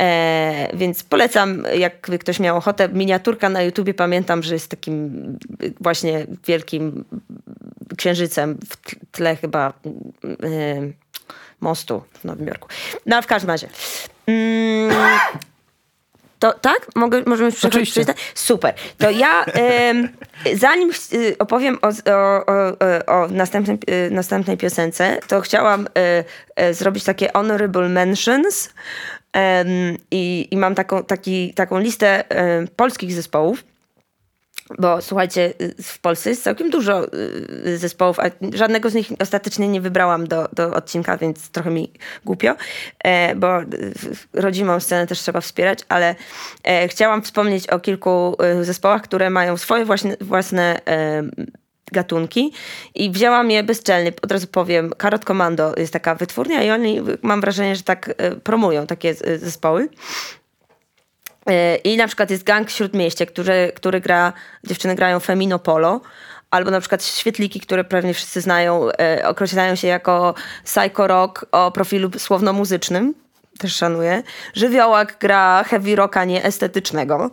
S3: E, więc polecam, jakby ktoś miał ochotę. Miniaturka na YouTubie pamiętam, że jest takim właśnie wielkim księżycem w tl- tle chyba e, mostu w Nowym Jorku. No w każdym razie. Mm, to tak? Mogę, możemy przechodzić?
S1: Oczywiście.
S3: przeczytać? Super. To ja em, zanim y, opowiem o, o, o, o następnej, y, następnej piosence, to chciałam y, y, zrobić takie honorable mentions i, i mam taką, taki, taką listę polskich zespołów. Bo słuchajcie, y, w Polsce jest całkiem dużo y, zespołów, a żadnego z nich ostatecznie nie wybrałam do, do odcinka, więc trochę mi głupio, e, bo rodzimą scenę też trzeba wspierać, ale e, chciałam wspomnieć o kilku y, zespołach, które mają swoje własne, własne e, gatunki i wzięłam je bezczelnie, od razu powiem, Karot Commando jest taka wytwórnia i oni mam wrażenie, że tak promują takie zespoły. I na przykład jest gang Śródmieście, który, który gra, dziewczyny grają Femino Polo, albo na przykład Świetliki, które pewnie wszyscy znają, e, określają się jako psycho rock o profilu słowno-muzycznym. Też szanuję. Żywiołak gra heavy rocka nieestetycznego.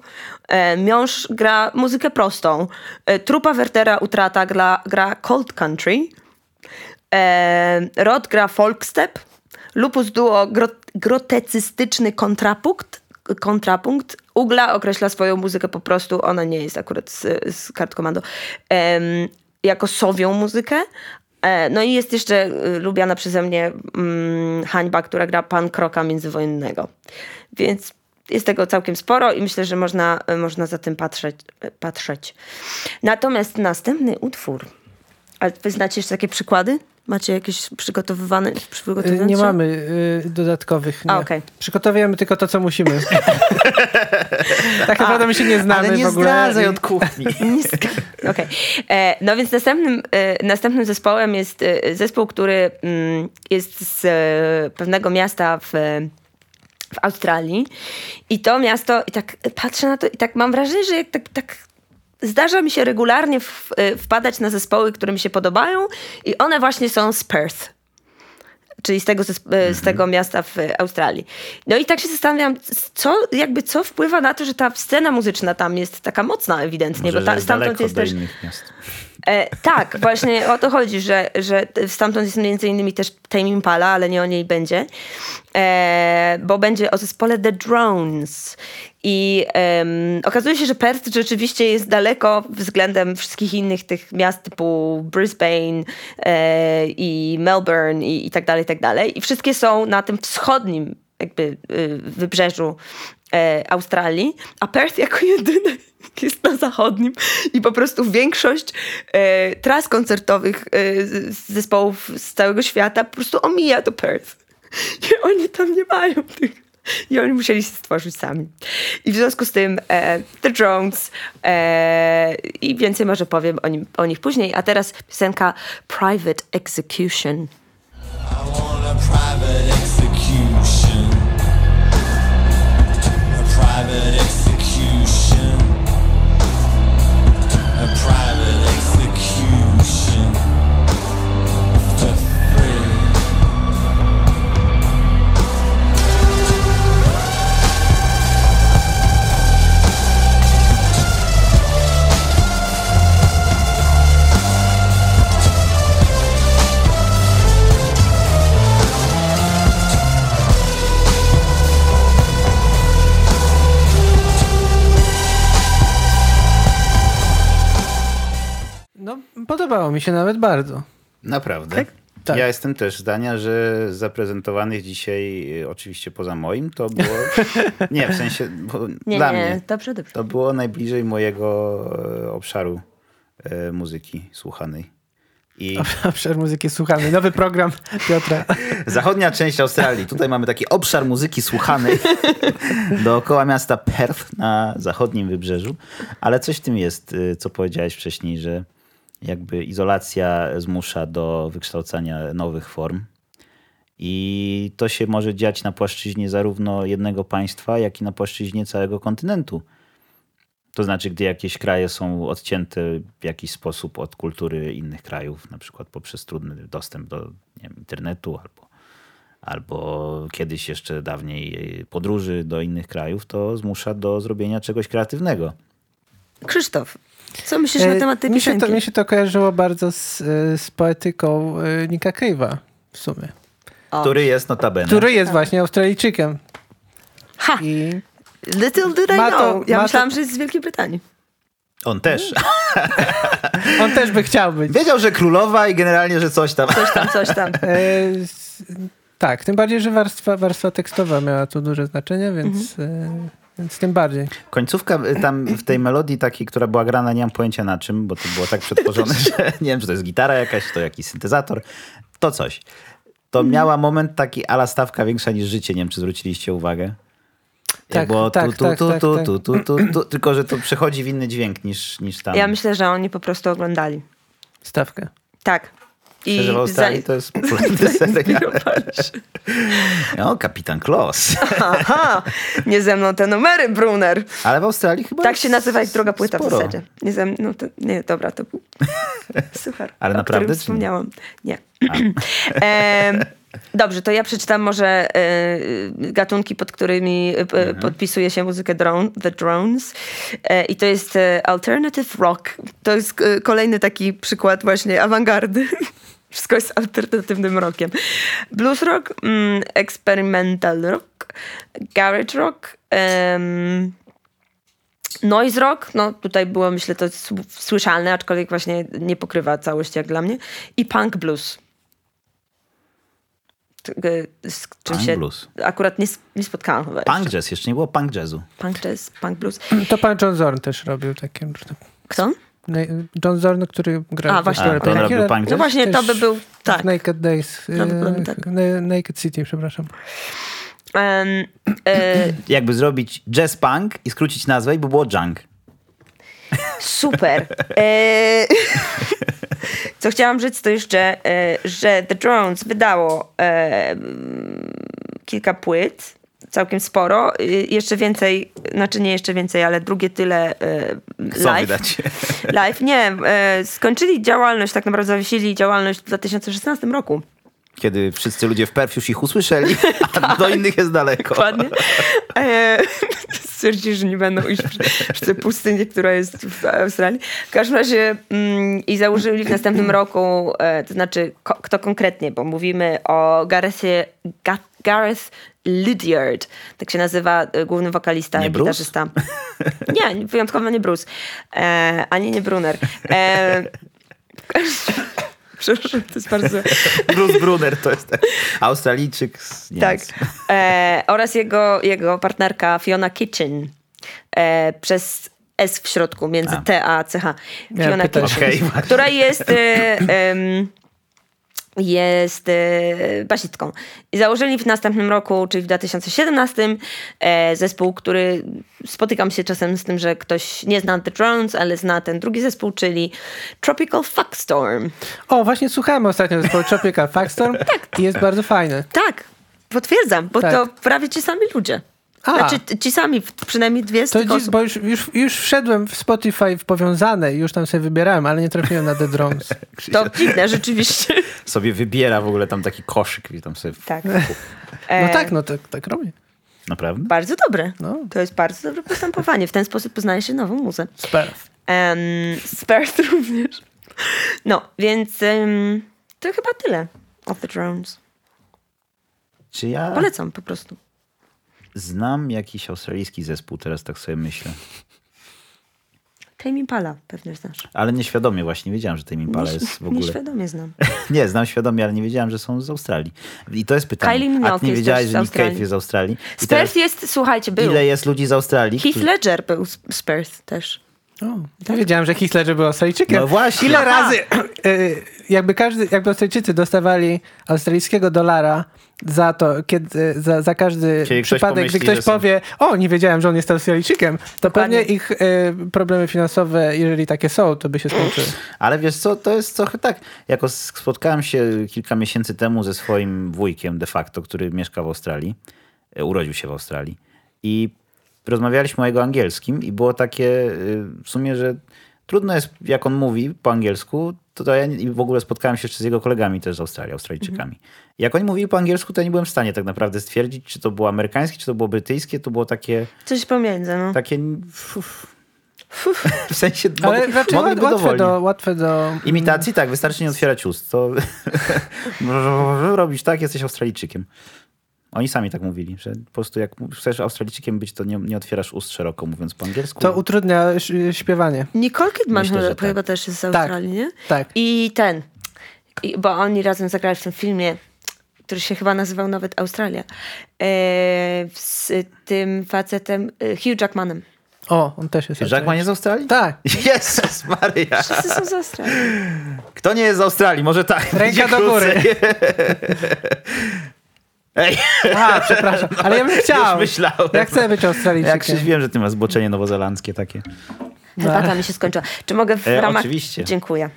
S3: E, Miąż gra muzykę prostą. E, Trupa Wertera Utrata gra, gra cold country. E, Rod gra folkstep. Lupus Duo gro, grotecystyczny kontrapunkt. Kontrapunkt. Ugla określa swoją muzykę po prostu, ona nie jest akurat z, z kart komando, jako sowią muzykę. E, no i jest jeszcze y, lubiana przeze mnie mm, Hańba, która gra pan Kroka międzywojennego. Więc jest tego całkiem sporo i myślę, że można, można za tym patrzeć. patrzeć. Natomiast następny utwór. A wy znacie jeszcze takie przykłady? Macie jakieś przygotowywane?
S1: Y, Nie mamy y, dodatkowych. Nie.
S3: A, okej.
S1: Przygotowujemy tylko to, co musimy. tak naprawdę my się nie znamy
S2: Ale nie
S1: w ogóle.
S2: zdradzaj od kuchni.
S3: Okej. E, No więc następnym, e, następnym zespołem jest e, zespół, który mm, jest z e, pewnego miasta w, w Australii. I to miasto, i tak patrzę na to i tak mam wrażenie, że jak tak, tak zdarza mi się regularnie w, e, wpadać na zespoły, które mi się podobają i one właśnie są z Perth czyli z tego, e, z tego miasta w Australii. No i tak się zastanawiam, co, jakby co wpływa na to, że ta scena muzyczna tam jest taka mocna ewidentnie,
S2: Może,
S3: bo ta, stamtąd jest też...
S2: innych miast.
S3: E, tak, właśnie o to chodzi, że, że stamtąd jest między innymi też Tame Impala, ale nie o niej będzie, e, bo będzie o zespole The Drones. I em, okazuje się, że Perth rzeczywiście jest daleko względem wszystkich innych tych miast typu Brisbane e, i Melbourne i, i tak dalej, i tak dalej. I wszystkie są na tym wschodnim jakby y, wybrzeżu e, Australii, a Perth jako jedyny jest na zachodnim i po prostu większość e, tras koncertowych e, zespołów z całego świata po prostu omija to Perth. I oni tam nie mają tych. I oni musieli się stworzyć sami. I w związku z tym e, The Drones e, i więcej może powiem o, nim, o nich później. A teraz piosenka Private Execution.
S6: want a private execution.
S1: Podobało mi się nawet bardzo.
S2: Naprawdę?
S3: Tak?
S1: Tak.
S2: Ja jestem też zdania, że z zaprezentowanych dzisiaj, y, oczywiście poza moim, to było... nie, w sensie bo
S3: Nie,
S2: dla
S3: nie,
S2: mnie.
S3: dobrze, dobrze.
S2: To było najbliżej mojego e, obszaru e, muzyki słuchanej. I
S1: Obszar muzyki słuchamy. Nowy program Piotra.
S2: zachodnia część Australii. Tutaj mamy taki obszar muzyki słuchanej dookoła miasta Perth na zachodnim wybrzeżu. Ale coś w tym jest, y, co powiedziałeś wcześniej, że jakby izolacja zmusza do wykształcania nowych form. I to się może dziać na płaszczyźnie zarówno jednego państwa, jak i na płaszczyźnie całego kontynentu. To znaczy, gdy jakieś kraje są odcięte w jakiś sposób od kultury innych krajów, na przykład poprzez trudny dostęp do wiem, internetu albo, albo kiedyś jeszcze dawniej podróży do innych krajów, to zmusza do zrobienia czegoś kreatywnego.
S3: Krzysztof, co myślisz na
S1: E,
S3: temat tej
S1: mi się,
S3: piosenki?
S1: to, mi się to kojarzyło bardzo z, e, z poetyką e, Nika Cave'a w sumie.
S3: O.
S2: Który jest notabene.
S1: Który jest właśnie Australijczykiem.
S3: Ha!
S1: I
S3: Little did I
S1: Ma to-
S3: know. Ja
S1: ma to-
S3: myślałam, że jest z Wielkiej Brytanii.
S2: On też.
S1: on też by chciał być.
S2: Wiedział, że królowa i generalnie, że coś tam.
S3: Coś tam, coś tam.
S1: E, tak, tym bardziej, że warstwa, warstwa tekstowa miała tu duże znaczenie, więc,
S3: Mhm.
S1: Więc tym bardziej.
S2: Końcówka y, tam w tej melodii takiej, która była grana, nie mam pojęcia na czym, bo to było tak przetworzone, że nie wiem, czy to jest gitara jakaś, czy to jakiś syntezator. To coś. To miała moment taki ala stawka większa niż życie. Nie wiem, czy zwróciliście uwagę.
S1: Tak,
S2: było
S1: tak,
S2: tu, tu,
S1: tak,
S2: tu,
S1: tak,
S2: tu,
S1: tak.
S2: tu, tu, tu, tu, tylko że to przechodzi w inny dźwięk niż, niż tam.
S3: Ja myślę, że oni po prostu oglądali.
S1: Stawkę.
S3: Tak. I
S2: Szczerze, w Australii
S3: za-
S2: to jest popularny serial. O, Kapitan Kloss.
S3: Aha, nie ze mną te numery, Brunner.
S2: Ale w Australii chyba
S3: Tak się nazywa ich druga płyta
S2: sporo.
S3: w zasadzie. Nie, ze mną, to, nie, dobra, to był suchar.
S2: Ale naprawdę, czy
S3: wspomniałam. Nie. dobrze, to ja przeczytam może e, gatunki, pod którymi e,
S2: Mhm.
S3: podpisuje się muzykę drone, The Drones. E, I to jest alternative rock. To jest kolejny taki przykład właśnie awangardy. Wszystko jest alternatywnym rockiem. Blues rock, mm, experimental rock, garage rock, Noise rock, no tutaj było myślę to słyszalne, aczkolwiek właśnie nie pokrywa całości jak dla mnie. I punk blues. E, Z czym
S2: Punk
S3: się
S2: blues.
S3: akurat nie, nie spotkałam chyba.
S2: Punk
S3: jeszcze.
S2: jazz, jeszcze nie było punk jazzu.
S3: Punk jazz, punk blues.
S1: To pan John Zorn też robił takie.
S3: Kto?
S1: Na- John Zorn, który grał
S3: A, właśnie.
S2: A, to on robił punk
S3: No
S2: jazz?
S3: właśnie to by był, tak.
S1: Naked Days. e,
S3: tak.
S1: Na- Naked City, przepraszam.
S3: Em, e,
S2: Jakby zrobić jazz punk i skrócić nazwę i by było junk.
S3: Super. E, co chciałam rzec, to jeszcze, e, że The Drones wydało e, kilka płyt, całkiem sporo. E, jeszcze więcej, znaczy nie jeszcze więcej, ale drugie tyle e, live.
S2: wydać.
S3: Live, nie. E, skończyli działalność, tak naprawdę zawiesili działalność w 2016 roku.
S2: Kiedy wszyscy ludzie w Perth już ich usłyszeli, a do innych jest daleko.
S3: Dokładnie. E, stwierdzili, że nie będą iść przy tej pustyni, która jest w Australii. W każdym razie mm, i założyli w następnym roku, e, to znaczy ko, kto konkretnie, bo mówimy o Garethie, Ga, Gareth Lydiard, tak się nazywa e, główny wokalista
S2: Nie
S3: i
S2: Bruce?
S3: gitarzysta. Nie, wyjątkowo nie Bruce, e, ani nie Brunner. E, Przepraszam, to jest bardzo...
S2: Bruce Brunner to jest Australijczyk z
S3: Tak.
S2: Niemiec.
S3: E, oraz jego, jego partnerka Fiona Kitchen. E, przez S w środku, między
S2: A.
S3: T a CH. Fiona
S1: pytać.
S3: Kitchen.
S2: Właśnie.
S3: która jest... E, jest e, basistką. I założyli w następnym roku, czyli w 2017, e, zespół, który spotykam się czasem z tym, że ktoś nie zna The Drones, ale zna ten drugi zespół, czyli Tropical Fuckstorm.
S1: O, właśnie słuchałem ostatnio zespołu Tropical Fuckstorm i jest bardzo fajny.
S3: Tak, potwierdzam, bo
S1: Tak.
S3: to prawie ci sami ludzie.
S1: A.
S3: Znaczy ci sami, przynajmniej dwie z
S1: To
S3: tych
S1: dziś,
S3: osób.
S1: bo już, już, już wszedłem w Spotify w powiązane i już tam sobie wybierałem, ale nie trafiłem na The Drones.
S3: To dziwne, rzeczywiście.
S2: Sobie wybiera w ogóle tam taki koszyk i tam sobie...
S3: Tak.
S1: No
S3: E,
S1: tak, no tak, tak robię.
S2: Naprawdę?
S3: Bardzo dobre.
S1: No.
S3: To jest bardzo dobre postępowanie. W ten sposób poznaje się nową muzę.
S1: Super.
S3: Um, Spert również. No, więc em, to chyba tyle of the drones.
S2: Czy ja
S3: Polecam po prostu.
S2: Znam jakiś australijski zespół, teraz tak sobie myślę.
S3: Tame Impala pewnie znasz.
S2: Ale nieświadomie właśnie wiedziałem, że Tame Impala jest w ogóle...
S3: Nieświadomie znam.
S2: Nie, znam świadomie, ale nie wiedziałem, że są z Australii. I to jest pytanie.
S3: Kylie
S2: A
S3: Minogue
S2: ty nie
S3: z
S2: że Nick. Cave jest z Australii? I
S3: Spurs jest, słuchajcie, był.
S2: Ile jest ludzi z Australii?
S3: Heath Ledger był z Spurs też.
S1: O, nie wiedziałem, że Hitler był Australijczykiem.
S2: No właśnie.
S1: Ile razy, y, jakby każdy, jakby Australijczycy dostawali australijskiego dolara za to, kiedy, za, za każdy
S2: Kiedy ktoś
S1: przypadek, gdy
S2: pomyśli,
S1: ktoś
S2: że są-
S1: powie, o, nie wiedziałem, że on jest Australijczykiem, to
S3: Dokładnie.
S1: pewnie ich y, problemy finansowe, jeżeli takie są, to by się skończyły.
S2: Ale wiesz co, to jest trochę tak. Jako spotkałem się kilka miesięcy temu ze swoim wujkiem de facto, który mieszka w Australii. E, Urodził się w Australii. I rozmawialiśmy o jego angielskim i było takie y, w sumie, że trudno jest, jak on mówi po angielsku, to, to ja i w ogóle spotkałem się jeszcze z jego kolegami też z Australii, Australijczykami. Jak oni mówili po angielsku, to ja nie byłem w stanie tak naprawdę stwierdzić, czy to było amerykańskie, czy to było brytyjskie, to było takie...
S3: Coś pomiędzy, no.
S2: takie w sensie
S1: Ale
S2: mogli-
S1: raczej
S2: mogliby
S1: łatwe
S2: dowolnie.
S1: do, łatwe do...
S2: Imitacji tak, wystarczy nie otwierać ust. To robisz tak, jesteś Australijczykiem. Oni sami tak mówili, że po prostu jak chcesz Australijczykiem być, to nie, nie otwierasz ust szeroko mówiąc po angielsku.
S1: To utrudnia śpiewanie.
S3: Nicole Kidman
S2: Myślę, że
S3: chyba,
S2: tak.
S3: chyba też jest z
S1: Tak,
S3: Australii, nie?
S1: tak.
S3: I ten, i, bo oni razem zagrali w tym filmie, który się chyba nazywał nawet Australia, e, z tym facetem e, Hugh Jackmanem.
S1: O, on też jest
S2: Jackman jest z Australii?
S1: Tak.
S2: Jezus Maria.
S3: Wszyscy są z Australii.
S2: Kto nie jest z Australii? Może tak.
S1: Ręka do góry.
S2: Ej,
S1: A, przepraszam, ale ja bym chciał.
S2: już myślałem.
S1: Ja chcę być
S2: Jak
S1: Australijczykiem.
S2: się wiem, że ty masz zboczenie nowozelandzkie takie.
S3: Herbata mi się skończyła. Czy mogę w
S2: E,
S3: ramach...
S2: oczywiście.
S3: Dziękuję.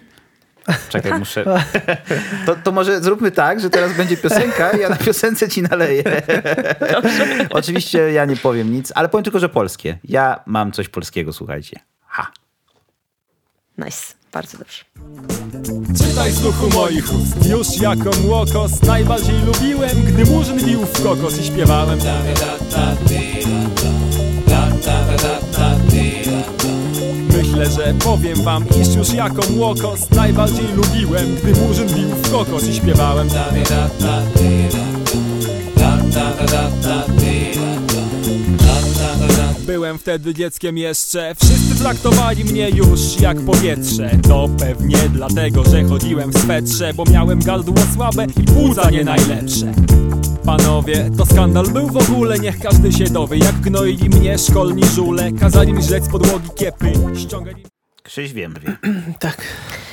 S2: Czekaj, muszę. To, to może zróbmy tak, że teraz będzie piosenka i ja na piosence ci naleję. Oczywiście ja nie powiem nic, ale powiem tylko, że polskie. Ja mam coś polskiego, słuchajcie. Ha.
S3: Nice. Bardzo dobrze.
S7: Czytaj z duchu moich ust. Już jako młokos Najbardziej lubiłem Gdy murzyn bił w kokos I śpiewałem. Myślę, że powiem wam Iż już jako młokos Najbardziej lubiłem Gdy murzyn bił w kokos I śpiewałem Byłem wtedy dzieckiem jeszcze Wszyscy traktowali mnie już jak powietrze To pewnie dlatego, że chodziłem w swetrze Bo miałem gardło słabe i płuca nie najlepsze Panowie, to skandal był w ogóle Niech każdy się dowie Jak gnoili mnie szkolni żule Kazali mi żreć z podłogi kiepy Ściągali
S2: Krzyś wiem, wie.
S1: Tak.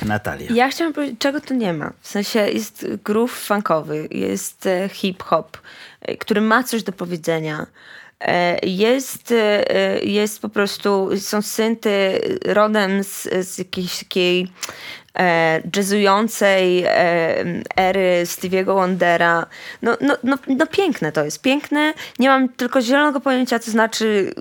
S2: Natalia.
S3: Ja chciałam powiedzieć, czego tu nie ma. W sensie jest groove funkowy, jest e, hip-hop, e, który ma coś do powiedzenia. E, Jest, e, jest po prostu, są synty rodem z, z jakiejś takiej e, jazzującej e, ery Stevie'ego Wondera. No, no, no, no piękne to jest, piękne. Nie mam tylko zielonego pojęcia, co znaczy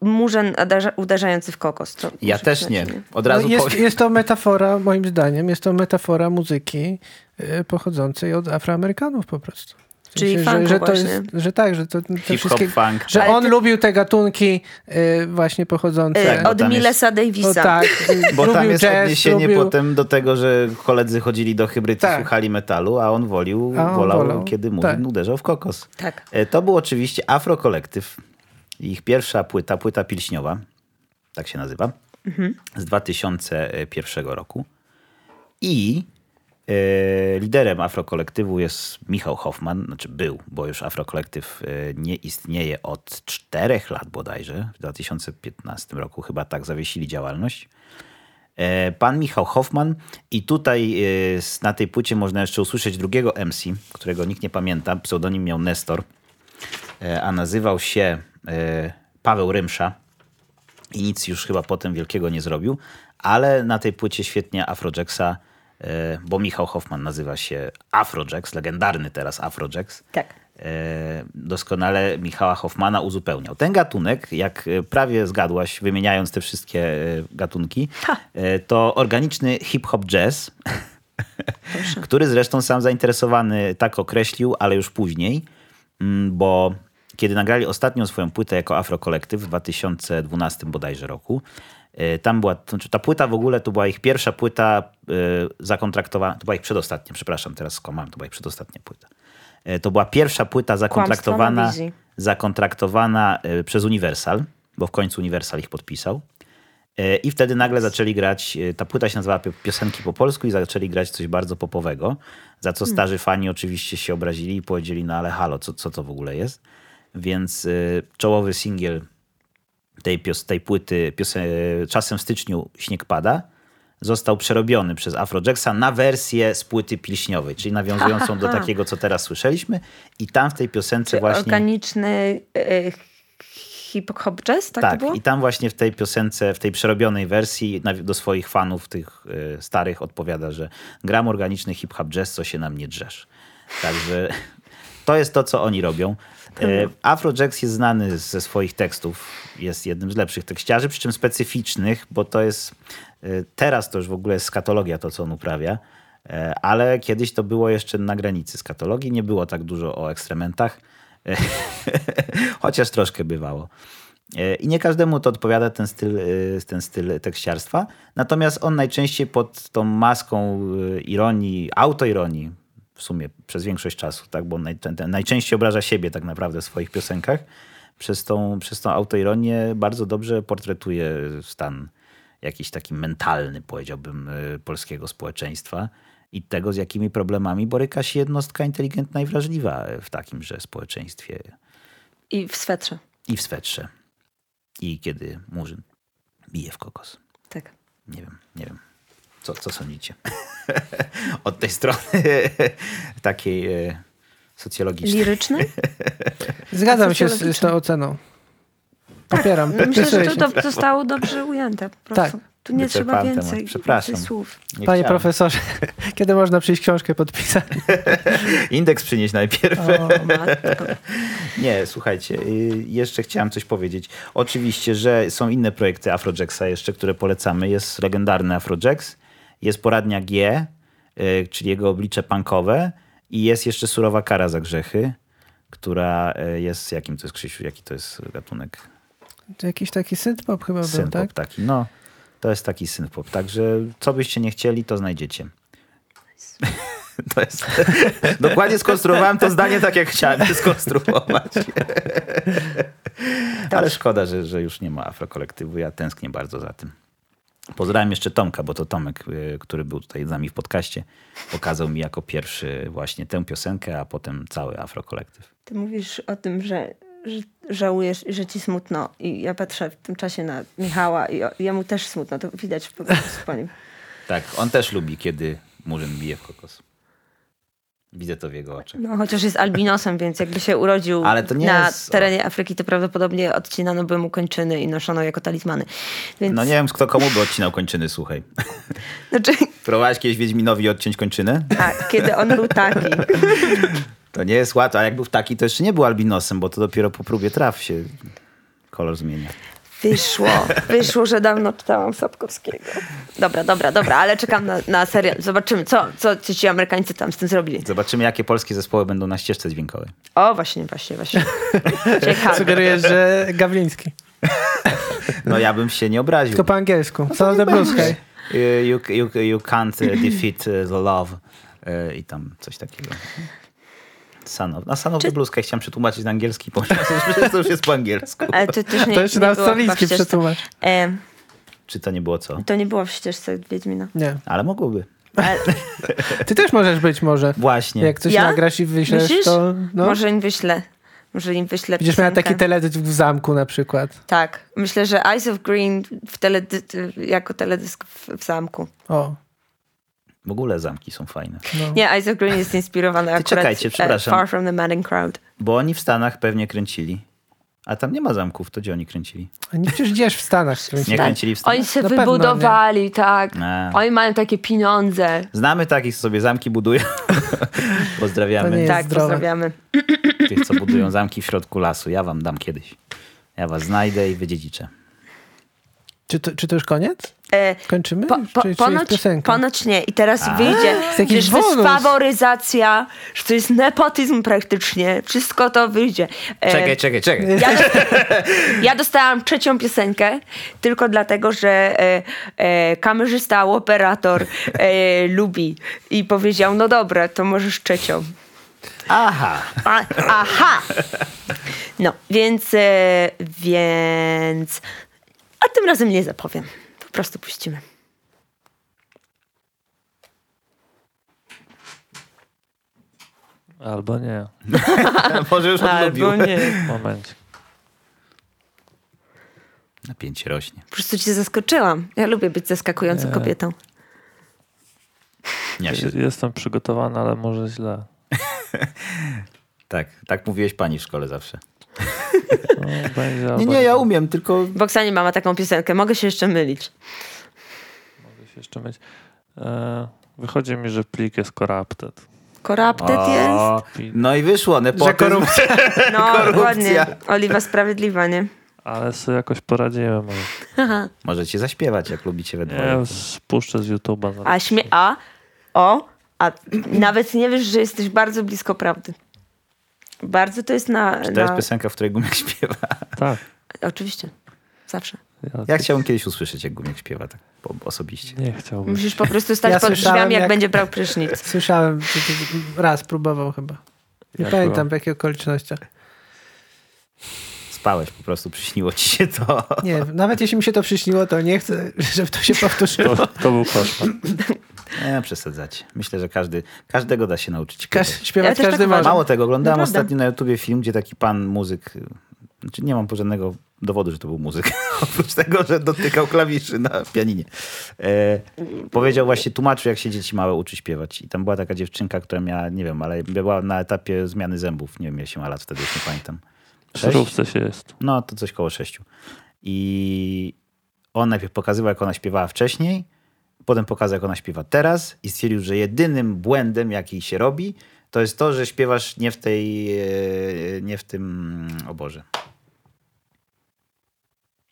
S3: murzyn uderza- uderzający w kokos. To
S2: Ja też nie. Od razu
S1: No jest,
S2: powiem.
S1: jest to metafora, moim zdaniem, jest to metafora muzyki y, pochodzącej od Afroamerykanów po prostu.
S3: Czyli
S1: sensie,
S3: funku
S1: że, że to
S3: właśnie.
S1: jest, że tak, że to te wszystkie,
S2: funk.
S1: że
S3: Ale
S1: on
S3: ty-
S1: lubił te gatunki y, właśnie pochodzące
S3: E,
S2: bo
S3: od
S2: tam jest-
S3: Davisa.
S1: o, tak, y,
S2: Bo
S1: lubił
S2: tam jest
S1: jazz,
S2: odniesienie
S1: lubił,
S2: potem do tego, że koledzy chodzili do hybrydy,
S1: Tak.
S2: słuchali metalu, a on wolił,
S1: A on
S2: wolał,
S1: wolał.
S2: kiedy
S1: Tak.
S2: Murzyn uderzał w kokos.
S3: Tak.
S2: E, To był oczywiście Afro Kolektyw. Ich pierwsza płyta, płyta pilśniowa, tak się nazywa, z 2001 roku. I liderem Afrokolektywu jest Michał Hoffman, znaczy był, bo już Afrokolektyw e, nie istnieje od czterech lat bodajże. W 2015 roku chyba tak zawiesili działalność. E, Pan Michał Hoffman i tutaj e, na tej płycie można jeszcze usłyszeć drugiego MC, którego nikt nie pamięta. Pseudonim miał Nestor, e, a nazywał się e, Paweł Rymsza i nic już chyba potem wielkiego nie zrobił, ale na tej płycie świetnie Afrojacksa, e, bo Michał Hoffman nazywa się Afrojax, legendarny teraz Afrojax.
S3: Tak.
S2: E, Doskonale Michała Hoffmana uzupełniał. Ten gatunek, jak e, prawie zgadłaś, wymieniając te wszystkie e, gatunki, e, to organiczny hip-hop jazz, który zresztą sam zainteresowany tak określił, ale już później, mm, bo kiedy nagrali ostatnią swoją płytę jako Afrokolektyw w 2012 bodajże roku, e, tam była, znaczy ta płyta w ogóle to była ich pierwsza płyta e, zakontraktowana, to była ich przedostatnia, przepraszam, teraz skłamałem, to była ich przedostatnia płyta. E, To była pierwsza płyta zakontraktowana, zakontraktowana e, przez Universal, bo w końcu Universal ich podpisał. E, I wtedy nagle zaczęli grać, e, ta płyta się nazywała Pio- Piosenki po polsku i zaczęli grać coś bardzo popowego, za co starzy fani oczywiście się obrazili i powiedzieli, no ale halo, co, co to w ogóle jest? Więc e, czołowy singiel tej, pios, tej płyty piosen- czasem w styczniu Śnieg pada został przerobiony przez Afrojacksa na wersję z płyty pilśniowej, czyli nawiązującą do takiego, co teraz słyszeliśmy i tam w tej piosence właśnie...
S3: Organiczny e, hip-hop jazz, tak, to
S2: Tak,
S3: było?
S2: i tam właśnie w tej piosence, w tej przerobionej wersji do swoich fanów, tych y, starych, odpowiada, że gram organiczny hip-hop jazz, co się na mnie drzesz. Także to jest to, co oni robią. Y, Afrojax jest znany ze swoich tekstów, jest jednym z lepszych tekściarzy, przy czym specyficznych, bo to jest, y, teraz to już w ogóle jest skatologia to, co on uprawia, y, ale kiedyś to było jeszcze na granicy skatologii, nie było tak dużo o ekstrementach, chociaż troszkę bywało. E, I nie każdemu to odpowiada ten styl, e, ten styl tekściarstwa. Natomiast on najczęściej pod tą maską e, ironii, autoironii, w sumie przez większość czasu, tak? bo naj, ten, ten, najczęściej obraża siebie tak naprawdę w swoich piosenkach, przez tą, przez tą autoironię bardzo dobrze portretuje stan jakiś taki mentalny, powiedziałbym, e, polskiego społeczeństwa i tego, z jakimi problemami boryka się jednostka inteligentna i wrażliwa w takimże społeczeństwie
S3: I w swetrze.
S2: i w swetrze. I kiedy murzyn bije w kokos.
S3: Tak.
S2: Nie wiem, nie wiem. Co, co sądzicie? Od tej strony takiej e, socjologicznej.
S3: Liryczny?
S1: Zgadzam się z, z tą oceną. Popieram.
S3: Myślę, że to do, zostało dobrze ujęte. Po prostu.
S1: Tak.
S3: Tu nie trzeba więcej,
S2: temat. Przepraszam.
S3: więcej słów.
S2: Nie
S1: Panie
S2: chciałem.
S1: profesorze, kiedy można przyjść książkę podpisać?
S2: Indeks przynieść najpierw.
S3: O.
S2: Nie, słuchajcie, y, jeszcze chciałem coś powiedzieć. Oczywiście, że są inne projekty Afrojacksa jeszcze, które polecamy. Jest legendarny Afrojax, jest poradnia G, y, czyli jego oblicze punkowe i jest jeszcze surowa kara za grzechy, która y, jest, jakim to jest Krzysiu, jaki to jest gatunek?
S1: To jakiś taki synth-pop chyba był,
S2: Synpop
S1: tak?
S2: taki, no. To jest taki synpop. Także co byście nie chcieli, to znajdziecie. To jest. Dokładnie skonstruowałem to zdanie tak, jak chciałem skonstruować. Ale szkoda, że, że już nie ma afrokolektywu. Ja tęsknię bardzo za tym. Pozdrawiam jeszcze Tomka, bo to Tomek, y, który był tutaj z nami w podcaście, pokazał mi jako pierwszy właśnie tę piosenkę, a potem cały afrokolektyw.
S3: Ty mówisz o tym, że, że żałujesz i że ci smutno. I ja patrzę w tym czasie na Michała i jemu też smutno. To widać po prostu po nim.
S2: Tak, on też lubi, kiedy murzyn bije w kokos. Widzę to w jego oczach.
S3: No, chociaż jest albinosem, więc jakby się urodził na
S2: jest-
S3: terenie Afryki, to prawdopodobnie odcinano by mu kończyny i noszono jako talizmany. Więc,
S2: No nie wiem, kto komu by odcinał kończyny, słuchaj.
S3: Znaczy,
S2: Próbowałeś kiedyś Wiedźminowi odciąć kończynę?
S3: tak, kiedy on był taki.
S2: To nie jest łatwe, a jak był taki, to jeszcze nie był albinosem, bo to dopiero po próbie traw się kolor zmienia.
S3: Wyszło, wyszło, że dawno czytałam Sapkowskiego. Dobra, dobra, dobra, ale czekam na, na serial. Zobaczymy, co, co ci ci Amerykańcy tam z tym zrobili.
S2: Zobaczymy, jakie polskie zespoły będą na ścieżce dźwiękowej.
S3: O, właśnie, właśnie, właśnie. Ciekawe.
S1: Sugerujesz, że Gawliński.
S2: No ja bym się nie obraził.
S1: Tylko po angielsku. The Blue Sky.
S2: You, you, you, can't defeat the love. Uh, I tam coś takiego. Son of, no, son of the Blue Sky chciałem przetłumaczyć na angielski, bo to już jest po angielsku.
S3: Ale to też nie,
S1: To jeszcze
S3: nie
S1: na
S3: ścieżce.
S1: przetłumacz.
S3: E,
S2: Czy to nie było co?
S3: to nie było w ścieżce Wiedźmina.
S1: Nie.
S2: Ale mogłoby.
S3: Ale,
S1: Ty też możesz być może.
S2: Właśnie.
S1: Jak coś
S3: Ja?
S1: nagrasz i wyślesz,
S3: Myślisz?
S1: to... No.
S3: Może im wyślę. Może im wyślę
S1: Będziesz miała taki teledysk w zamku na przykład.
S3: Tak. Myślę, że Eyes of Green w teledy jako teledysk w, w zamku.
S1: O,
S2: W ogóle zamki są fajne.
S1: no.
S3: Nie, Eyes of Green jest inspirowany akurat
S2: czekajcie,
S3: e,
S2: przepraszam.
S3: Far From the Madding Crowd.
S2: Bo oni w Stanach pewnie kręcili. A tam nie ma zamków, to gdzie oni kręcili?
S1: Oni przecież gdzieś w Stanach.
S2: Nie kręcili w Stanach?
S3: Oni się
S1: Na pewno
S3: wybudowali, tak.
S2: Nie.
S3: Oni mają takie pieniądze.
S2: Znamy takich, co sobie zamki budują. Pozdrawiamy
S3: tak,
S1: zdrowe.
S3: pozdrawiamy.
S2: tych, co budują zamki w środku lasu. Ja wam dam kiedyś. Ja was znajdę i wydziedziczę.
S1: Czy to, czy to już koniec?
S3: E,
S1: Kończymy?
S3: Po, po,
S1: czy, czy
S3: ponoć,
S1: piosenka?
S3: ponoć nie. I teraz wyjdzie,
S1: jest jakiś
S3: że to jest faworyzacja, że to jest nepotyzm praktycznie. Wszystko to wyjdzie. E,
S2: Czekaj, czekaj, czekaj.
S3: Ja, ja dostałam trzecią piosenkę tylko dlatego, że e, e, kamerzysta, operator e, lubi i powiedział, no dobra, to możesz trzecią.
S2: Aha.
S3: A, aha! No, więc, e, więc... A tym razem nie zapowiem. prostu puścimy.
S8: Albo nie.
S2: Może już odlubił.
S3: Albo nie.
S8: Moment.
S2: Napięcie rośnie.
S3: Po prostu cię zaskoczyłam. Ja lubię być zaskakującą
S8: Nie.
S3: kobietą.
S2: Ja się,
S8: Jestem przygotowany, ale może źle.
S2: tak, tak mówiłeś pani w szkole zawsze.
S8: No, będzie
S2: Nie, nie, ja umiem, tylko
S3: Boksanie mama taką piosenkę. Mogę się jeszcze mylić.
S8: Mogę się jeszcze mieć. E, wychodzi mi, że plik jest corrupted.
S3: Corrupted jest.
S2: No i wyszło,
S1: Że
S2: nepotyzm.
S1: korupcja.
S3: No,
S2: korupcja.
S3: ładnie. Oliwa sprawiedliwa, nie?
S8: Ale sobie jakoś poradziłem. ale
S2: Możecie zaśpiewać, jak lubicie we dwoje.
S8: Nie, spuszczę z YouTube'a.
S3: A śmie... A, o, a nawet nie wiesz, że jesteś bardzo blisko prawdy. Bardzo to jest na...
S2: To jest
S3: na...
S2: piosenka, w której Gumiak śpiewa.
S8: Tak.
S3: Oczywiście. Zawsze.
S8: Ja,
S2: Ja chciałbym kiedyś usłyszeć, jak Gumiak śpiewa, tak po- osobiście.
S8: Nie chciałbym.
S3: Musisz po prostu stać
S1: Ja
S3: pod
S1: słyszałem,
S3: drzwiami, jak,
S1: jak-
S3: będzie brał prysznic.
S1: Słyszałem, to raz próbował chyba. Nie
S8: Jak
S1: pamiętam
S8: było?
S1: w jakich okolicznościach.
S2: Spałeś po prostu, przyśniło ci się to.
S1: Nie, nawet jeśli mi się to przyśniło, to nie chcę, żeby to się powtórzyło.
S8: To, to był koszmar.
S2: Nie, przesadzacie. Myślę, że każdy, każdego da się nauczyć
S1: Każ,
S2: śpiewać.
S3: Ja
S1: każdy
S3: tak
S1: może.
S2: Mało tego, oglądałem
S3: Naprawdę.
S2: ostatnio na YouTubie film, gdzie taki pan muzyk, znaczy nie mam żadnego dowodu, że to był muzyk, oprócz tego, że dotykał klawiszy na pianinie. E, powiedział właśnie, tłumaczył, jak się dzieci małe uczy śpiewać. I tam była taka dziewczynka, która miała, nie wiem, ale była na etapie zmiany zębów. Nie wiem, ile się ma lat wtedy, już nie pamiętam.
S8: W
S2: Sześć?
S8: Się jest.
S2: No, to coś koło sześciu. I on najpierw pokazywał, jak ona śpiewała wcześniej, potem pokazał, jak ona śpiewa teraz i stwierdził, że jedynym błędem, jaki się robi, to jest to, że śpiewasz nie w tej, e, nie w tym, o Boże.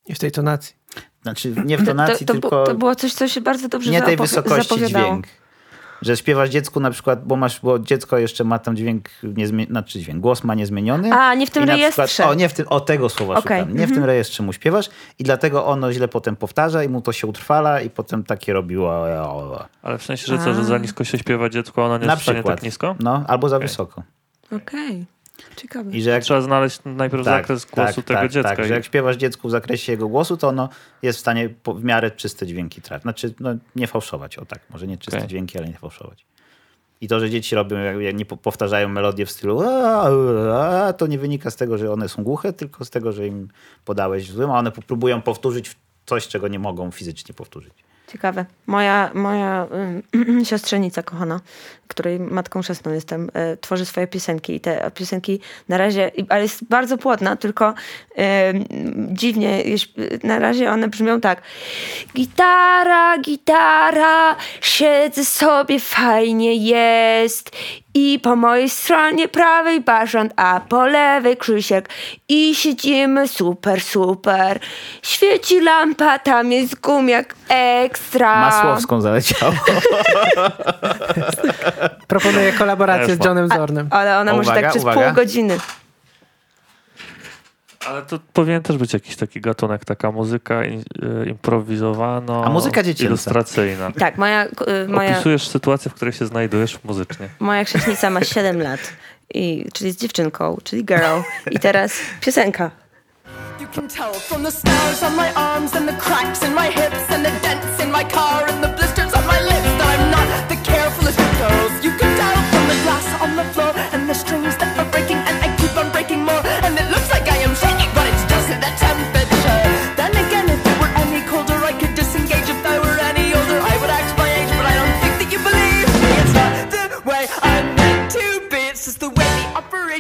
S1: I w tej tonacji.
S2: Znaczy, nie w tonacji,
S3: to, to,
S2: tylko
S3: to było coś, co się bardzo dobrze
S2: nie tej wysokości dźwięk. Że śpiewasz dziecku na przykład, bo masz, bo dziecko jeszcze ma tam dźwięk, niezmi- znaczy dźwięk, głos ma niezmieniony.
S3: A, nie w tym rejestrze.
S2: Przykład, o, nie w tym, o tego słowa
S3: Okej,
S2: szukam. Nie w tym rejestrze mu śpiewasz i dlatego ono źle potem powtarza i mu to się utrwala i potem takie robiło.
S8: Ale w sensie, że co, że za nisko się śpiewa dziecko, ono nie
S2: Na
S8: jest w stanie
S2: przykład.
S8: tak nisko?
S2: No, albo za wysoko.
S3: Okej, ciekawe.
S2: I że jak,
S8: Trzeba znaleźć najpierw zakres głosu tego
S2: tak,
S8: dziecka.
S2: Tak,
S8: i-
S2: że jak śpiewasz dziecku w zakresie jego głosu, to ono jest w stanie w miarę czyste dźwięki trafić. Znaczy, no, nie fałszować, o tak, może nie czyste
S8: Okej.
S2: dźwięki, ale nie fałszować. I to, że dzieci robią, jak, jak nie po- powtarzają melodię w stylu "A, a", to nie wynika z tego, że one są głuche, tylko z tego, że im podałeś złym, a one próbują powtórzyć coś, czego nie mogą fizycznie powtórzyć.
S3: Ciekawe. Moja, moja ym, siostrzenica kochana, której matką chrzestną jestem, e, tworzy swoje piosenki i te piosenki na razie, ale jest bardzo płodna, tylko ym, dziwnie, na razie one brzmią tak. Gitara, gitara, siedzę sobie, fajnie jest i po mojej stronie prawej Barząd, a po lewej Krzysiek i siedzimy super, super. Świeci lampa, tam jest gumiak ekstra.
S2: Masłowską zaleciało.
S1: Proponuję kolaborację z. Johnem Zornem.
S3: Ale ona może
S2: Uwaga,
S3: tak przez
S2: uwaga.
S3: pół godziny.
S8: Ale to powinien też być jakiś taki gatunek, taka muzyka i- y, improwizowana,
S2: A muzyka dziecięca.
S8: ilustracyjna.
S3: Tak, moja, y, moja,
S8: Opisujesz sytuację, w której się znajdujesz muzycznie.
S3: moja chrześnica ma 7 lat. I, czyli jest dziewczynką, czyli girl. I teraz piosenka.
S4: You can tell from the scars on my arms and the cracks in my hips and the dents in my car and the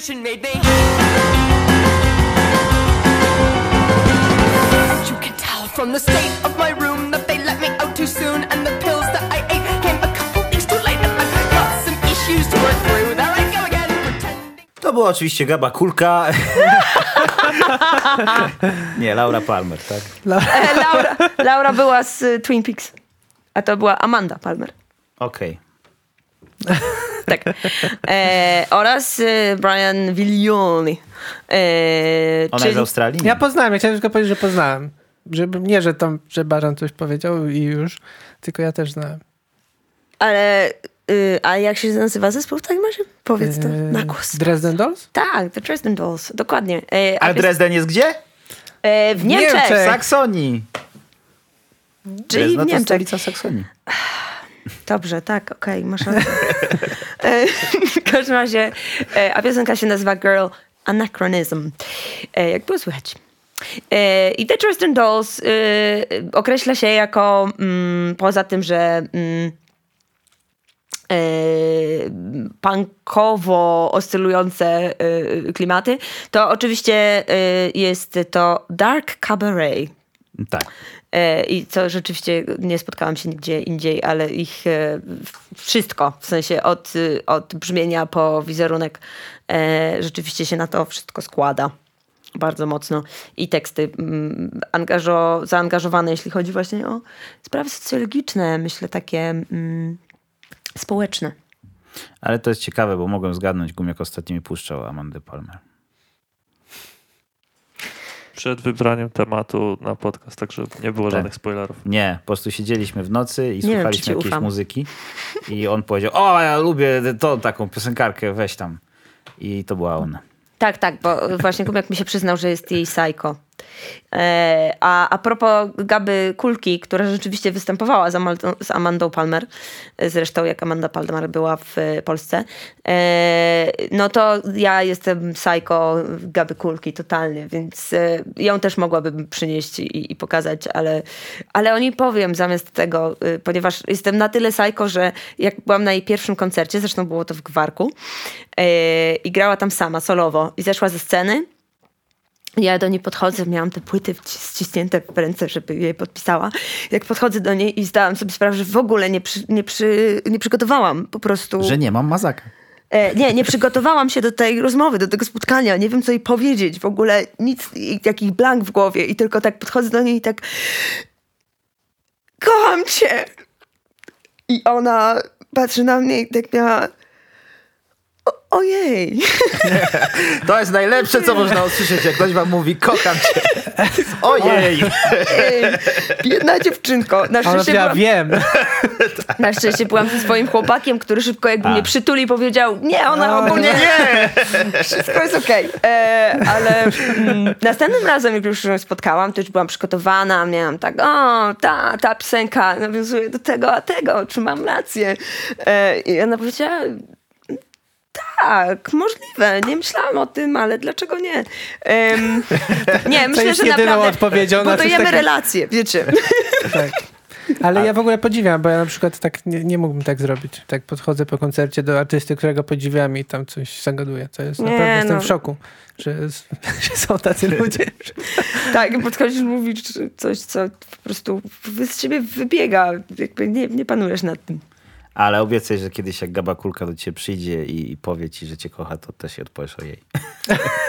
S4: the made me. You can tell from the state of my room that they let me out too soon, and the pills that I ate came a couple weeks too late. And I've got some issues to work through. There I go again, pretending.
S2: To była oczywiście Gaba Kulka. nie, Laura Palmer, tak?
S3: Laura, Laura była z y, Twin Peaks. A to była Amanda Palmer.
S2: Okej.
S3: Tak. E, oraz y, Brian Viglioni. E,
S2: Ona
S3: czyli,
S2: jest z Australii?
S1: Ja poznałem, ja chciałem tylko powiedzieć, że poznałem. Żeby, nie, że tam, że Baran coś powiedział i już, tylko ja też znałem.
S3: ale y, a jak się nazywa zespół? Tak masz? Powiedz to
S1: Eee,
S3: na głos.
S1: Dresden Dolls?
S3: Tak, The Dresden Dolls, dokładnie. E,
S2: A
S3: pies-
S2: Dresden jest gdzie?
S3: e, w Niemczech.
S1: Niemczech.
S2: W Saksonii.
S3: Czyli
S2: no
S3: w
S2: to
S3: Niemczech.
S2: stolica Saksonii.
S3: Dobrze, tak, okej, masz rację. E, w każdym razie, e, a piosenka się nazywa Girl Anachronism. E, Jak było słychać. I The Dresden Dolls określa się jako, mm, poza tym, że mm, punkowo oscylujące klimaty, to oczywiście jest to dark cabaret.
S2: Tak.
S3: E, I co rzeczywiście nie spotkałam się nigdzie indziej, ale ich e, wszystko, w sensie od, y, od brzmienia po wizerunek, e, rzeczywiście się na to wszystko składa bardzo mocno. I teksty mm, angażo, zaangażowane, jeśli chodzi właśnie o sprawy socjologiczne, myślę takie mm, społeczne.
S2: Ale to jest ciekawe, bo mogłem zgadnąć, Gumiak ostatnio mi puszczał Amandę Palmer.
S8: Przed wybraniem tematu na podcast, także nie było
S2: Tak.
S8: żadnych spoilerów.
S2: Nie, po prostu siedzieliśmy w nocy i
S3: czy
S2: słuchaliśmy jakiejś
S3: ufam.
S2: muzyki i on powiedział, o ja lubię tą taką piosenkarkę, weź tam. I to była ona.
S3: Tak, tak, bo właśnie Kubiak mi się przyznał, że jest jej psycho. E, a, a propos Gaby Kulki, która rzeczywiście występowała z Amandą, z Amandą Palmer, zresztą jak Amanda Palmer była w Polsce, e, no to ja jestem psycho Gaby Kulki totalnie, więc e, ją też mogłabym przynieść i, i pokazać, ale, ale o niej powiem zamiast tego, ponieważ jestem na tyle psycho, że jak byłam na jej pierwszym koncercie, zresztą było to w Gwarku i grała tam sama, solowo i zeszła ze sceny, ja do niej podchodzę, miałam te płyty ściśnięte w ręce, żeby je podpisała. Jak podchodzę do niej i zdałam sobie sprawę, że w ogóle nie, przy, nie, przy, nie przygotowałam po prostu.
S2: Że nie mam mazaka.
S3: E, nie, nie przygotowałam się do tej rozmowy, do tego spotkania. Nie wiem, co jej powiedzieć. W ogóle nic, jakiś blank w głowie. I tylko tak podchodzę do niej i tak kocham cię. I ona patrzy na mnie i tak miała o, ojej.
S2: To jest najlepsze, co można usłyszeć, jak ktoś wam mówi, kocham cię. Ojej!
S3: Ej, Biedna dziewczynko. Na szczęście,
S1: ja
S3: byłam,
S1: wiem.
S3: na szczęście byłam ze swoim chłopakiem, który szybko jakby mnie przytuli i powiedział nie, ona
S1: O,
S3: ogólnie nie. Wszystko jest okej. E, Ale mm, następnym razem, jak już ją spotkałam, to już byłam przygotowana. Miałam tak, o, ta, ta piosenka nawiązuje do tego, a tego, czy mam rację. E, I ona powiedziała, tak, możliwe. Nie myślałam o tym, ale dlaczego nie? Em, nie, myślę,
S1: jest
S3: że
S1: jedyną
S3: naprawdę
S1: odpowiedzią
S3: budujemy
S1: takiego.
S3: relacje, wiecie.
S1: Tak. Ale ja w ogóle podziwiam, bo ja na przykład tak nie, nie mógłbym tak zrobić. Tak podchodzę po koncercie do artysty, którego podziwiam i tam coś zagaduję. To jest
S3: Nie,
S1: naprawdę jestem
S3: no.
S1: w szoku, że, że są tacy ludzie.
S3: Tak, podchodzisz mówisz coś, co po prostu z ciebie wybiega. Jakby nie, nie panujesz nad tym.
S2: Ale obiecaj, że kiedyś jak Gaba Kulka do ciebie przyjdzie i, i powie ci, że cię kocha, to też jej odpowiesz o jej.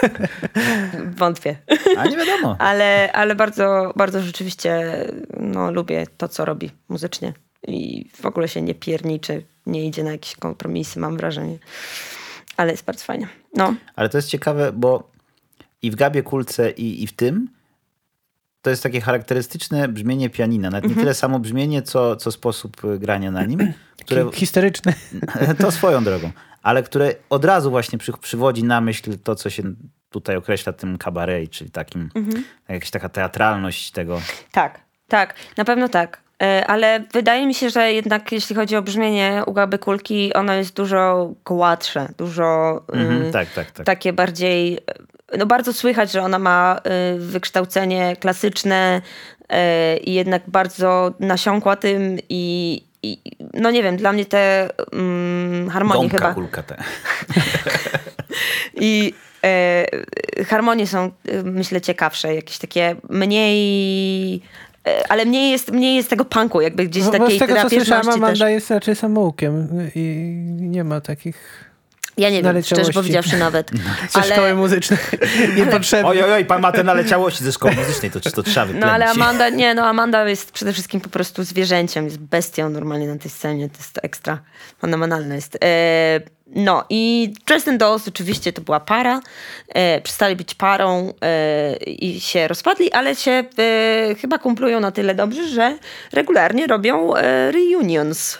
S3: Wątpię.
S2: A nie wiadomo.
S3: Ale, ale bardzo, bardzo rzeczywiście no, lubię to, co robi muzycznie. I w ogóle się nie pierniczy, nie idzie na jakieś kompromisy, mam wrażenie. Ale jest bardzo fajnie. No,
S2: Ale to jest ciekawe, bo i w Gabie Kulce, i, i w tym to jest takie charakterystyczne brzmienie pianina. Nawet nie tyle samo brzmienie, co, co sposób y, grania na nim, które,
S1: Historyczny.
S2: to swoją drogą, ale które od razu właśnie przy, przywodzi na myśl to, co się tutaj określa tym kabaret, czyli takim, jakaś taka teatralność tego.
S3: tak, tak, na pewno tak. E, Ale wydaje mi się, że jednak jeśli chodzi o brzmienie u Gaby Kulki, ono jest dużo gładsze, dużo
S2: Mhm,
S3: mm,
S2: tak, tak, tak.
S3: takie bardziej, no bardzo słychać, że ona ma y, wykształcenie klasyczne y, i jednak bardzo nasiąkła tym i, i no nie wiem, dla mnie te mm, harmonie
S2: Gąbka
S3: chyba
S2: kulka te.
S3: i e, harmonie są y, myślę ciekawsze, jakieś takie mniej e, ale mniej jest, mniej jest tego punku, jakby gdzieś
S1: Bo, bo
S3: takiej
S1: z tego, co słyszałam,
S3: też.
S1: Amanda jest raczej samoukiem i nie ma takich
S3: Ja nie wiem, szczerze powiedziawszy nawet.
S1: ze
S3: ale,
S1: szkoły muzycznej niepotrzebnych.
S2: Oj, oj, oj, pan ma te naleciałości ze szkoły muzycznej, to, to trzeba wyplenić.
S3: No ale Amanda, nie, no Amanda jest przede wszystkim po prostu zwierzęciem, jest bestią normalnie na tej scenie, to jest ekstra fenomenalne jest. E, no i Dresden Dolls oczywiście to była para, e, przestali być parą e, i się rozpadli, ale się e, chyba kumplują na tyle dobrze, że regularnie robią e, reunions.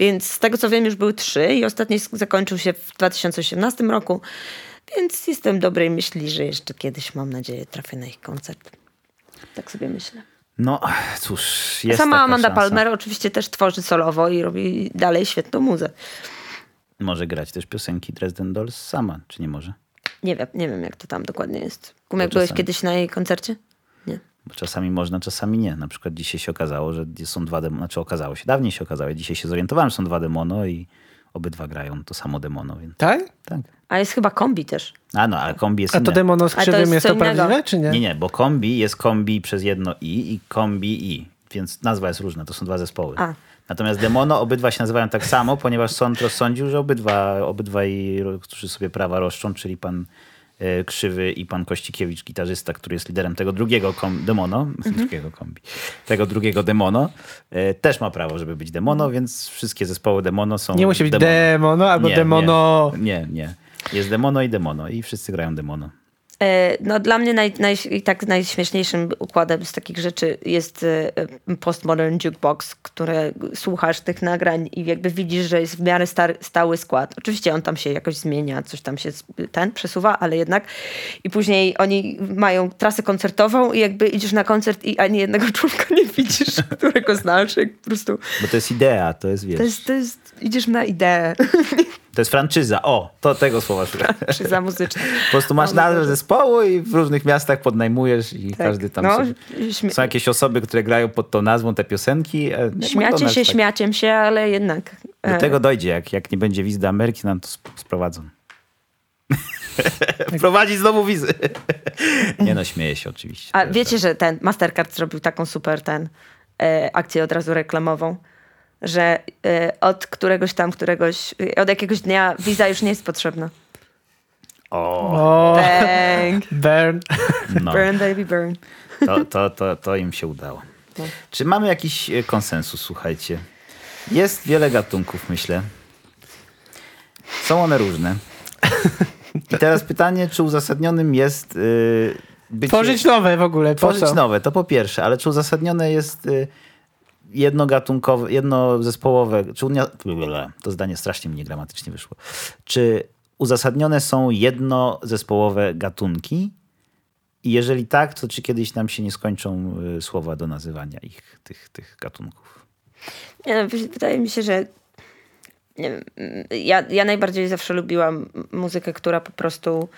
S3: Więc z tego co wiem już były trzy i ostatni zakończył się w 2018 roku, więc jestem dobrej myśli, że jeszcze kiedyś mam nadzieję trafię na ich koncert. Tak sobie myślę.
S2: No cóż, jest
S3: Sama Amanda
S2: szansa.
S3: Palmer oczywiście też tworzy solowo i robi dalej świetną muzę.
S2: Może grać też piosenki Dresden Dolls sama, czy nie może?
S3: Nie wiem, nie wiem jak to tam dokładnie jest. Kumek,
S2: Bo
S3: byłeś kiedyś na jej koncercie? Nie.
S2: Bo czasami można, czasami nie. Na przykład dzisiaj się okazało, że są dwa demono, znaczy okazało się, dawniej się okazało, dzisiaj się zorientowałem, że są dwa demono i obydwa grają to samo demono, więc
S1: Tak?
S2: tak.
S3: A jest chyba kombi też.
S2: A no, ale kombi jest
S1: A to
S2: inne.
S1: demono z
S3: to
S1: krzywym
S3: jest
S1: jest to
S3: innego.
S1: prawdziwe, czy nie?
S2: Nie, nie, bo kombi jest kombi przez jedno i i kombi i, więc nazwa jest różna, to są dwa zespoły.
S3: A.
S2: Natomiast demono obydwa się nazywają tak samo, ponieważ sąd rozsądził, że obydwa, obydwaj, którzy sobie prawa roszczą, czyli pan Krzywy i pan Kościkiewicz, gitarzysta, który jest liderem tego drugiego kom, demono, drugiego kombi, tego drugiego demono, e, też ma prawo, żeby być demono, więc wszystkie zespoły demono są
S1: Nie musi być
S2: demono.
S1: demono albo
S2: Nie,
S1: demono.
S2: Nie, nie. Jest demono i demono i wszyscy grają demono.
S3: E, No, dla mnie naj, naj, tak najśmieszniejszym układem z takich rzeczy jest e, postmodern jukebox, które słuchasz tych nagrań i jakby widzisz, że jest w miarę stary, stały skład. Oczywiście on tam się jakoś zmienia, coś tam się ten przesuwa, ale jednak. I później oni mają trasę koncertową i jakby idziesz na koncert i ani jednego członka nie widzisz, którego znasz. Jak po prostu
S2: Bo to jest idea, to jest, wiesz,
S3: to jest, to jest, idziesz na ideę,
S2: to jest franczyza. O, to tego słowa szukam.
S3: czy za muzyczną.
S2: Po prostu masz nazwę zespołu i w różnych miastach podnajmujesz i każdy tam
S3: no,
S2: sobie... Są jakieś osoby, które grają pod tą nazwą te piosenki. e,
S3: Śmiacie się,
S2: tak.
S3: śmiaciem się, ale jednak.
S2: Do
S3: e,
S2: tego dojdzie, jak, jak nie będzie wiz do Ameryki, nam to sp- sprowadzą. Wprowadzić znowu wizy. nie no, śmieję się oczywiście.
S3: A wiecie, że ten Mastercard zrobił taką super ten e, akcję od razu reklamową, że e, od któregoś tam, któregoś, e, od jakiegoś dnia wiza już nie jest potrzebna.
S2: O,
S3: Bang!
S1: burn.
S2: no,
S3: Burn, baby, burn.
S2: to, to, to, to im się udało.
S3: No.
S2: Czy mamy jakiś e, konsensus, słuchajcie? Jest wiele gatunków, myślę. Są one różne. I teraz pytanie, czy uzasadnionym jest yy, bycie...
S1: Tworzyć nowe w ogóle. Po
S2: Tworzyć
S1: co?
S2: nowe, to po pierwsze, ale czy uzasadnione jest y, jednogatunkowe, jednozespołowe, czy unia... to zdanie strasznie mi niegramatycznie wyszło. Czy uzasadnione są jednozespołowe gatunki? I jeżeli tak, to czy kiedyś nam się nie skończą y, słowa do nazywania ich, tych, tych gatunków?
S3: Nie, no, wy- wydaje mi się, że wiem, ja, ja najbardziej zawsze lubiłam muzykę, która po prostu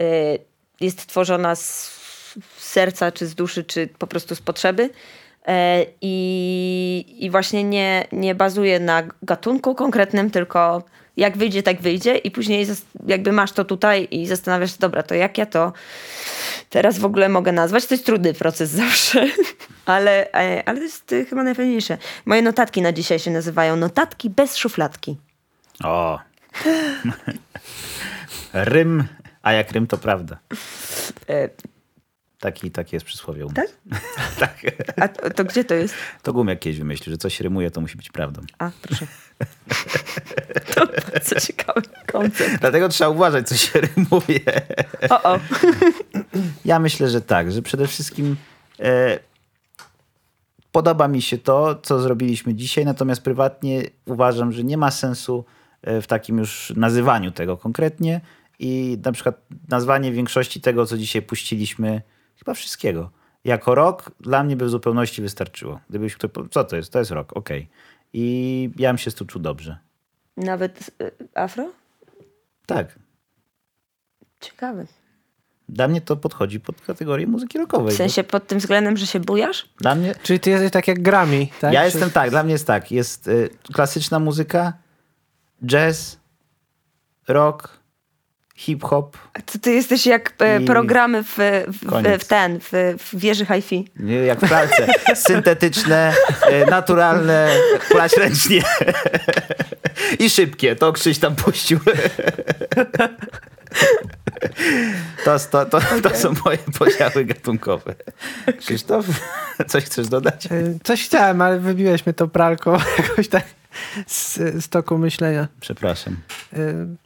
S3: y, jest tworzona z z serca, czy z duszy, czy po prostu z potrzeby. E, I, I właśnie nie, nie bazuje na gatunku konkretnym, tylko jak wyjdzie, tak wyjdzie, i później jakby masz to tutaj i zastanawiasz się, dobra, to jak ja to teraz w ogóle mogę nazwać? To jest trudny proces zawsze, ale, e, ale to jest e, chyba najfajniejsze. Moje notatki na dzisiaj się nazywają Notatki bez szufladki.
S2: O! rym, a jak rym, to prawda. Taki, taki jest przysłowie.
S3: Tak?
S2: tak.
S3: A to, to gdzie to jest?
S2: To Gumiak kiedyś wymyślił, że coś rymuje, to musi być prawdą.
S3: A, proszę. To bardzo ciekawy koncept.
S2: Dlatego trzeba uważać, co się rymuje.
S3: O, o.
S2: Ja myślę, że tak, że przede wszystkim e, podoba mi się to, co zrobiliśmy dzisiaj, natomiast prywatnie uważam, że nie ma sensu e, w takim już nazywaniu tego konkretnie i na przykład nazwanie większości tego, co dzisiaj puściliśmy, chyba wszystkiego. Jako rok dla mnie by w zupełności wystarczyło. Gdybyś ktoś powiedział, co to jest? To jest rok, okej. I ja bym się z tym czuł dobrze.
S3: Nawet e, afro?
S2: Tak.
S3: Ciekawe.
S2: Dla mnie to podchodzi pod kategorię muzyki rockowej.
S3: W sensie pod tym względem, że się bujasz?
S2: Dla mnie
S1: Czyli ty jesteś tak jak Grammy, tak?
S2: Ja
S1: Czy-
S2: jestem tak, dla mnie jest tak. Jest y, klasyczna muzyka, jazz, rock, hip-hop.
S3: To ty jesteś jak e,
S2: I-
S3: programy w, w, w ten, w, w wieży hi-fi.
S2: Nie, jak w pralce. Syntetyczne, y, naturalne, klać ręcznie. I szybkie. To Krzyś tam puścił. To, to, to, to są moje podziały gatunkowe. Krzysztof, coś chcesz dodać?
S1: Y, Coś chciałem, ale wybiłeś mnie to pralką jakoś tak z, z toku myślenia.
S2: Przepraszam.
S1: Y, wiem,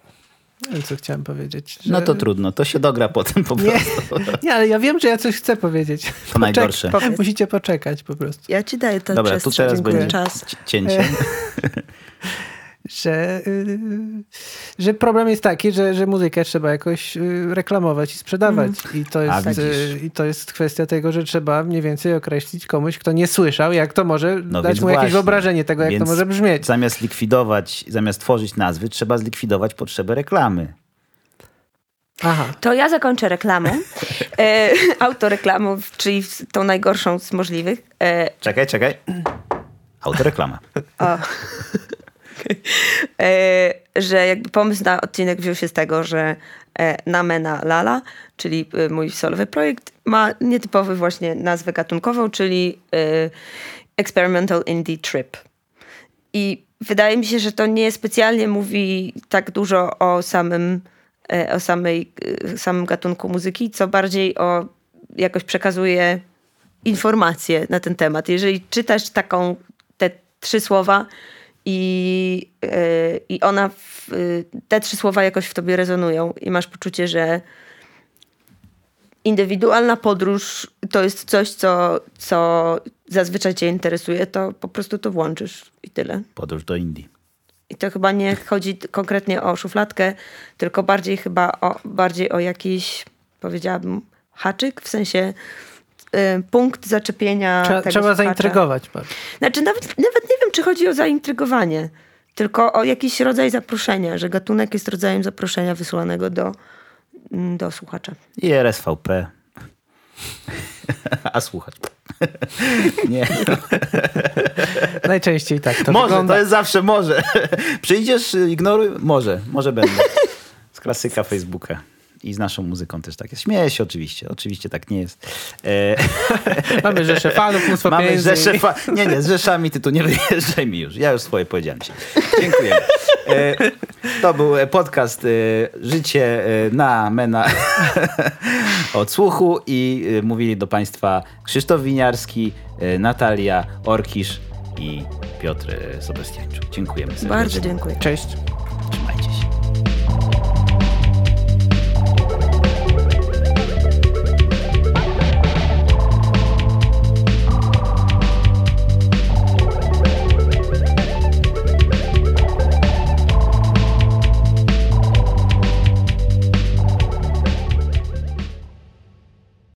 S1: co chciałem powiedzieć. Że...
S2: No to trudno, to się dogra potem po
S1: Nie,
S2: prostu.
S1: nie, ale ja wiem, że ja coś chcę powiedzieć.
S2: To najgorsze.
S1: po, musicie poczekać po prostu.
S3: Ja ci daję to
S2: Dobra, tu teraz będzie
S3: czas.
S2: ci- cięcie.
S1: że, y, że problem jest taki, że, że muzykę trzeba jakoś y, reklamować i sprzedawać. I, to jest, y, I to jest kwestia tego, że trzeba mniej więcej określić komuś, kto nie słyszał, jak to może
S2: No
S1: dać mu jakieś
S2: właśnie.
S1: wyobrażenie tego, jak
S2: Więc
S1: to może brzmieć.
S2: Zamiast likwidować, zamiast tworzyć nazwy, trzeba zlikwidować potrzebę reklamy.
S1: Aha.
S3: To ja zakończę reklamą. E, autoreklamą, czyli tą najgorszą z możliwych. E,
S2: Czekaj, czekaj. Autoreklama.
S3: e, że jakby pomysł na odcinek wziął się z tego, że e, Namena Lala, czyli e, mój solowy projekt, ma nietypowy właśnie nazwę gatunkową, czyli e, Experimental Indie Trip. I wydaje mi się, że to nie specjalnie mówi tak dużo o samym, e, o samej, e, samym gatunku muzyki, co bardziej o jakoś przekazuje informacje na ten temat. Jeżeli czytasz taką, te trzy słowa i, e, i ona, w, e, te trzy słowa jakoś w tobie rezonują i masz poczucie, że indywidualna podróż to jest coś, co, co zazwyczaj cię interesuje, to po prostu to włączysz i tyle.
S2: Podróż do Indii.
S3: I to chyba nie chodzi konkretnie o szufladkę, tylko bardziej chyba o, bardziej o jakiś, powiedziałabym, haczyk, w sensie punkt zaczepienia
S1: Trzeba,
S3: tego
S1: trzeba
S3: słuchacza.
S1: zaintrygować. bardzo.
S3: Znaczy nawet, nawet nie wiem, czy chodzi o zaintrygowanie, tylko o jakiś rodzaj zaproszenia, że gatunek jest rodzajem zaproszenia wysłanego do, mm, do słuchacza.
S2: I RSVP. A słuchać. Nie.
S1: Najczęściej tak to
S2: może,
S1: wygląda.
S2: to jest zawsze może. Przyjdziesz, y, ignoruj? Może, może będę. Z klasyka Facebooka. I z naszą muzyką też tak jest. Śmieję się oczywiście. Oczywiście tak nie jest. E,
S1: Mamy rzesze fanów, mnóstwo
S2: Mamy
S1: pieniędzy.
S2: rzesze fa- Nie, nie, z rzeszami ty tu nie wyjeżdżaj mi już. Ja już swoje powiedziałem ci. Dziękuję. E, to był podcast e, Życie na Mena odsłuchu i e, mówili do państwa Krzysztof Winiarski, Natalia Orkisz i Piotr Sebastiańczuk. Dziękujemy serdecznie.
S3: Bardzo dziękuję.
S1: Cześć.